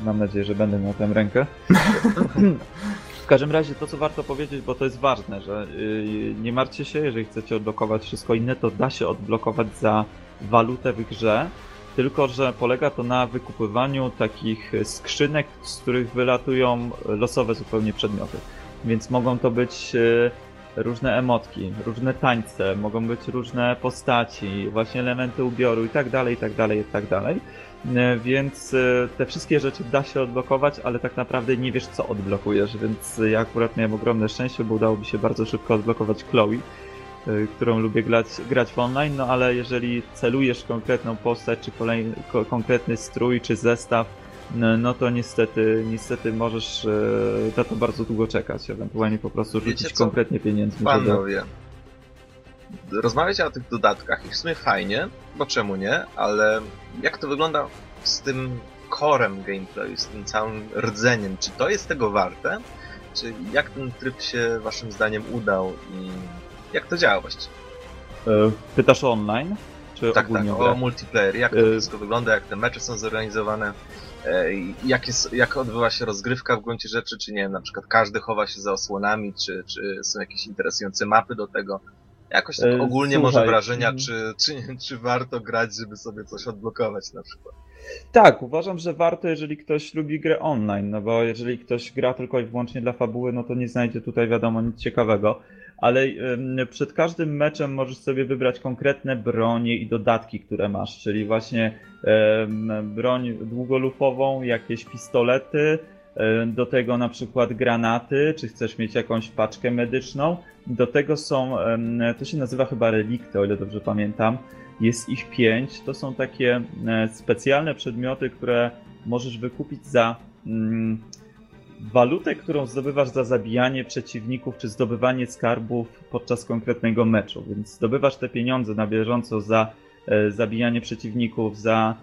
S2: Mam nadzieję, że będę miał tę rękę. W każdym razie to, co warto powiedzieć, bo to jest ważne, że yy, nie martwcie się, jeżeli chcecie odblokować wszystko inne, to da się odblokować za walutę w grze, tylko że polega to na wykupywaniu takich skrzynek, z których wylatują losowe zupełnie przedmioty. Więc mogą to być yy, różne emotki, różne tańce, mogą być różne postaci, właśnie elementy ubioru i tak dalej, i tak dalej, i tak dalej. E, więc e, te wszystkie rzeczy da się odblokować, ale tak naprawdę nie wiesz co odblokujesz, więc ja akurat miałem ogromne szczęście, bo udało mi się bardzo szybko odblokować Chloe, e, którą lubię grać, grać w online, no ale jeżeli celujesz konkretną postać, czy kolejny, konkretny strój, czy zestaw, no, to niestety, niestety możesz na to bardzo długo czekać, ewentualnie po prostu rzucić konkretnie pieniędzmi.
S4: Panowie, rozmawiać o tych dodatkach i w sumie fajnie, bo czemu nie, ale jak to wygląda z tym korem gameplayu, z tym całym rdzeniem? Czy to jest tego warte? Czy jak ten tryb się waszym zdaniem udał i jak to działa właściwie?
S2: E, pytasz o online? Czy
S4: tak, tak, o multiplayer. Jak to e, wszystko wygląda, jak te mecze są zorganizowane, e, jak, jest, jak odbywa się rozgrywka w gruncie rzeczy, czy nie wiem, na przykład każdy chowa się za osłonami, czy, czy są jakieś interesujące mapy do tego. Jakoś tak e, ogólnie Słuchaj. może wrażenia, mm. czy, czy, czy warto grać, żeby sobie coś odblokować na przykład.
S2: Tak, uważam, że warto, jeżeli ktoś lubi grę online, no bo jeżeli ktoś gra tylko i wyłącznie dla fabuły, no to nie znajdzie tutaj wiadomo nic ciekawego. Ale przed każdym meczem możesz sobie wybrać konkretne bronie i dodatki, które masz, czyli właśnie broń długolufową, jakieś pistolety, do tego na przykład granaty, czy chcesz mieć jakąś paczkę medyczną. Do tego są, to się nazywa chyba relikty, o ile dobrze pamiętam. Jest ich pięć. To są takie e, specjalne przedmioty, które możesz wykupić za mm, walutę, którą zdobywasz za zabijanie przeciwników, czy zdobywanie skarbów podczas konkretnego meczu. Więc zdobywasz te pieniądze na bieżąco za e, zabijanie przeciwników, za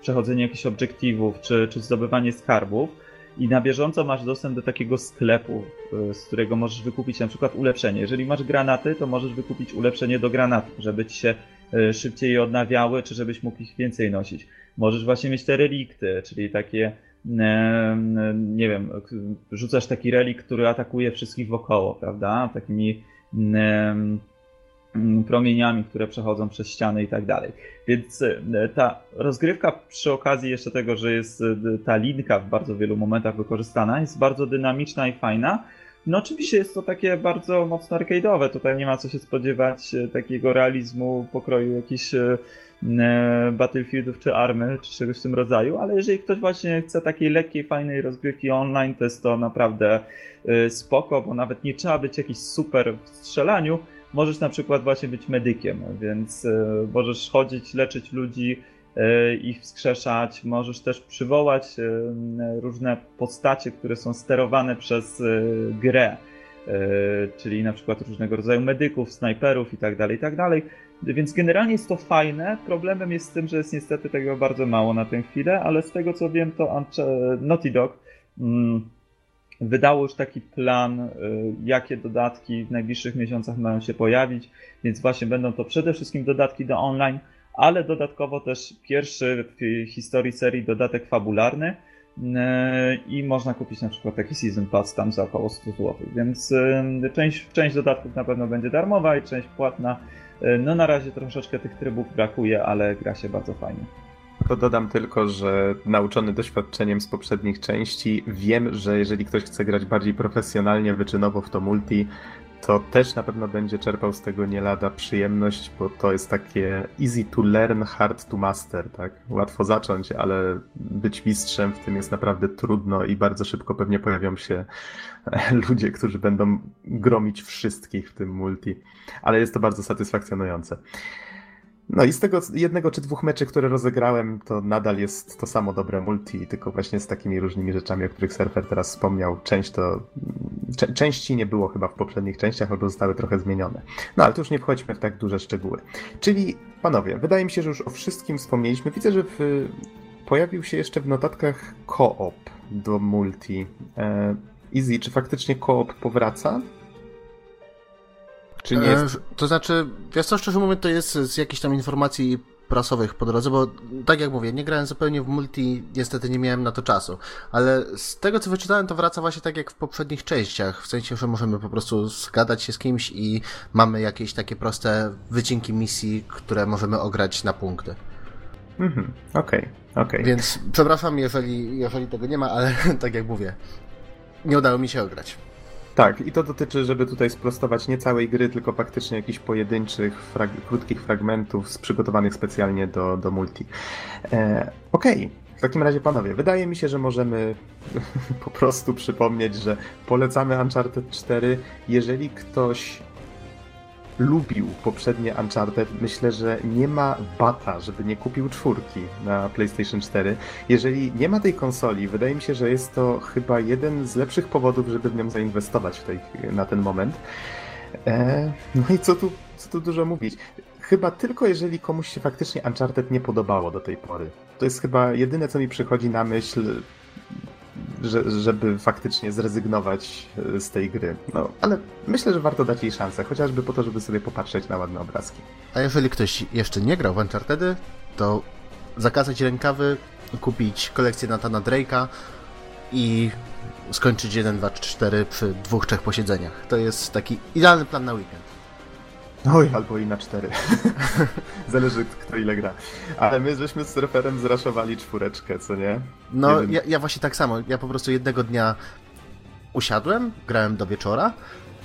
S2: przechodzenie jakichś obiektywów, czy, czy zdobywanie skarbów. i na bieżąco masz dostęp do takiego sklepu, y, z którego możesz wykupić na przykład ulepszenie. Jeżeli masz granaty, to możesz wykupić ulepszenie do granatów, żeby ci się y, szybciej je odnawiały, czy żebyś mógł ich więcej nosić. Możesz właśnie mieć te relikty, czyli takie nie wiem, rzucasz taki relik, który atakuje wszystkich wokoło, prawda? Takimi promieniami, które przechodzą przez ściany i tak dalej. Więc e, ta rozgrywka przy okazji jeszcze tego, że jest e, ta linka w bardzo wielu momentach wykorzystana, jest bardzo dynamiczna i fajna. No oczywiście jest to takie bardzo mocno arcade'owe, tutaj nie ma co się spodziewać e, takiego realizmu pokroju jakichś Battlefieldów czy Army, czy czegoś w tym rodzaju, ale jeżeli ktoś właśnie chce takiej lekkiej, fajnej rozgrywki online, to jest to naprawdę spoko, bo nawet nie trzeba być jakiś super w strzelaniu, możesz na przykład właśnie być medykiem, więc e, możesz chodzić, leczyć ludzi, e, ich wskrzeszać, możesz też przywołać e, różne postacie, które są sterowane przez grę, czyli na przykład różnego rodzaju medyków, snajperów itd., tak itd. Tak więc generalnie jest to fajne. Problemem jest z tym, że jest niestety tego bardzo mało na tę chwilę, ale z tego co wiem, to Naughty Dog mm, wydało już taki plan, y, jakie dodatki w najbliższych miesiącach mają się pojawić, więc właśnie będą to przede wszystkim dodatki do online, ale dodatkowo też pierwszy w historii serii dodatek fabularny y, i można kupić na przykład taki Season Pass tam za około 100 zł, więc y, część, część dodatków na pewno będzie darmowa i część płatna. No na razie troszeczkę tych trybów brakuje, ale gra się bardzo fajnie.
S1: To dodam tylko, że nauczony doświadczeniem z poprzednich części, wiem, że jeżeli ktoś chce grać bardziej profesjonalnie, wyczynowo w to multi, to też na pewno będzie czerpał z tego nie lada przyjemność, bo to jest takie easy to learn, hard to master, tak? Łatwo zacząć, ale być mistrzem w tym jest naprawdę trudno i bardzo szybko pewnie pojawią się ludzie, którzy będą gromić wszystkich w tym multi. Ale jest to bardzo satysfakcjonujące. No i z tego jednego czy dwóch meczy, które rozegrałem, to nadal jest to samo dobre multi, tylko właśnie z takimi różnymi rzeczami, o których surfer teraz wspomniał. Część to. Cze części nie było chyba w poprzednich częściach, albo zostały trochę zmienione. No ale to już nie wchodźmy w tak duże szczegóły. Czyli, panowie, wydaje mi się, że już o wszystkim wspomnieliśmy. Widzę, że w... pojawił się jeszcze w notatkach koop do multi. Easy, czy faktycznie koop powraca?
S3: Czy nie jest... To znaczy, wiesz co, szczerze mówiąc, to jest z jakichś tam informacji prasowych po drodze, bo tak jak mówię, nie grałem zupełnie w multi, niestety nie miałem na to czasu, ale z tego co wyczytałem, to wraca właśnie tak jak w poprzednich częściach, w sensie, że możemy po prostu zgadać się z kimś i mamy jakieś takie proste wycinki misji, które możemy ograć na punkty.
S1: Mhm, okej, okay, okej. Okay.
S3: Więc przepraszam, jeżeli, jeżeli tego nie ma, ale tak jak mówię, nie udało mi się ograć.
S1: Tak, i to dotyczy, żeby tutaj sprostować nie całej gry, tylko faktycznie jakichś pojedynczych, frag krótkich fragmentów przygotowanych specjalnie do, do multi. E, Okej, okay. w takim razie panowie, wydaje mi się, że możemy po prostu przypomnieć, że polecamy Uncharted 4. Jeżeli ktoś lubił poprzednie Uncharted, myślę, że nie ma bata, żeby nie kupił czwórki na PlayStation 4. Jeżeli nie ma tej konsoli, wydaje mi się, że jest to chyba jeden z lepszych powodów, żeby w nią zainwestować w tej, na ten moment. E, no i co tu, co tu dużo mówić. Chyba tylko jeżeli komuś się faktycznie Uncharted nie podobało do tej pory. To jest chyba jedyne, co mi przychodzi na myśl że, żeby faktycznie zrezygnować e, z tej gry. No, ale myślę, że warto dać jej szansę, chociażby po to, żeby sobie popatrzeć na ładne obrazki.
S3: A jeżeli ktoś jeszcze nie grał w Unchartedy, to zakazać rękawy, kupić kolekcję Natana Drake'a i skończyć 1, 2, 4 przy dwóch, trzech posiedzeniach. To jest taki idealny plan na weekend.
S1: Oj, albo i na cztery. Zależy kto ile gra. Ale my żeśmy z surferem zraszowali czwóreczkę, co nie?
S3: No, ja, ja, właśnie tak samo. Ja po prostu jednego dnia usiadłem, grałem do wieczora,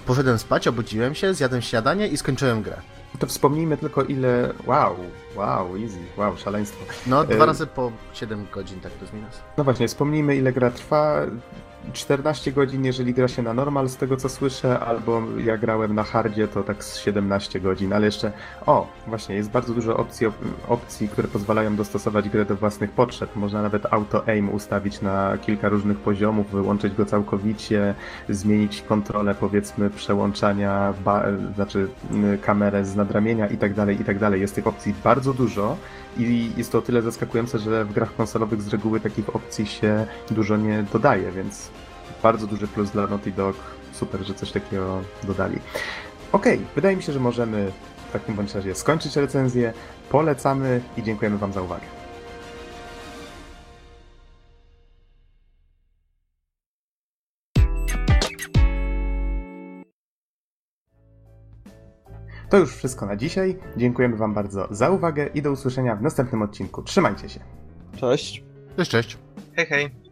S3: poszedłem spać, obudziłem się, zjadłem śniadanie i skończyłem grę.
S1: To wspomnijmy tylko ile... Wow, wow, easy, wow, szaleństwo.
S3: No, dwa e... razy po 7 godzin, tak to minus.
S1: No właśnie, wspomnijmy ile gra trwa 14 godzin, jeżeli gra się na normal, z tego co słyszę, albo ja grałem na hardzie, to tak z 17 godzin, ale jeszcze, o, właśnie, jest bardzo dużo opcji, opcji, które pozwalają dostosować grę do własnych potrzeb. Można nawet auto-aim ustawić na kilka różnych poziomów, wyłączyć go całkowicie, zmienić kontrolę, powiedzmy, przełączania, znaczy y, kamerę z nadramienia i tak dalej, i tak dalej. Jest tych opcji bardzo dużo i jest to o tyle zaskakujące, że w grach konsolowych z reguły takich opcji się dużo nie dodaje, więc bardzo duży plus dla Naughty Dog. Super, że coś takiego dodali. Okej, wydaje mi się, że możemy w takim bądź razie skończyć recenzję. Polecamy i dziękujemy Wam za uwagę. To już wszystko na dzisiaj. Dziękujemy Wam bardzo za uwagę i do usłyszenia w następnym odcinku. Trzymajcie się.
S2: Cześć.
S3: Cześć, cześć.
S4: Hej, hej.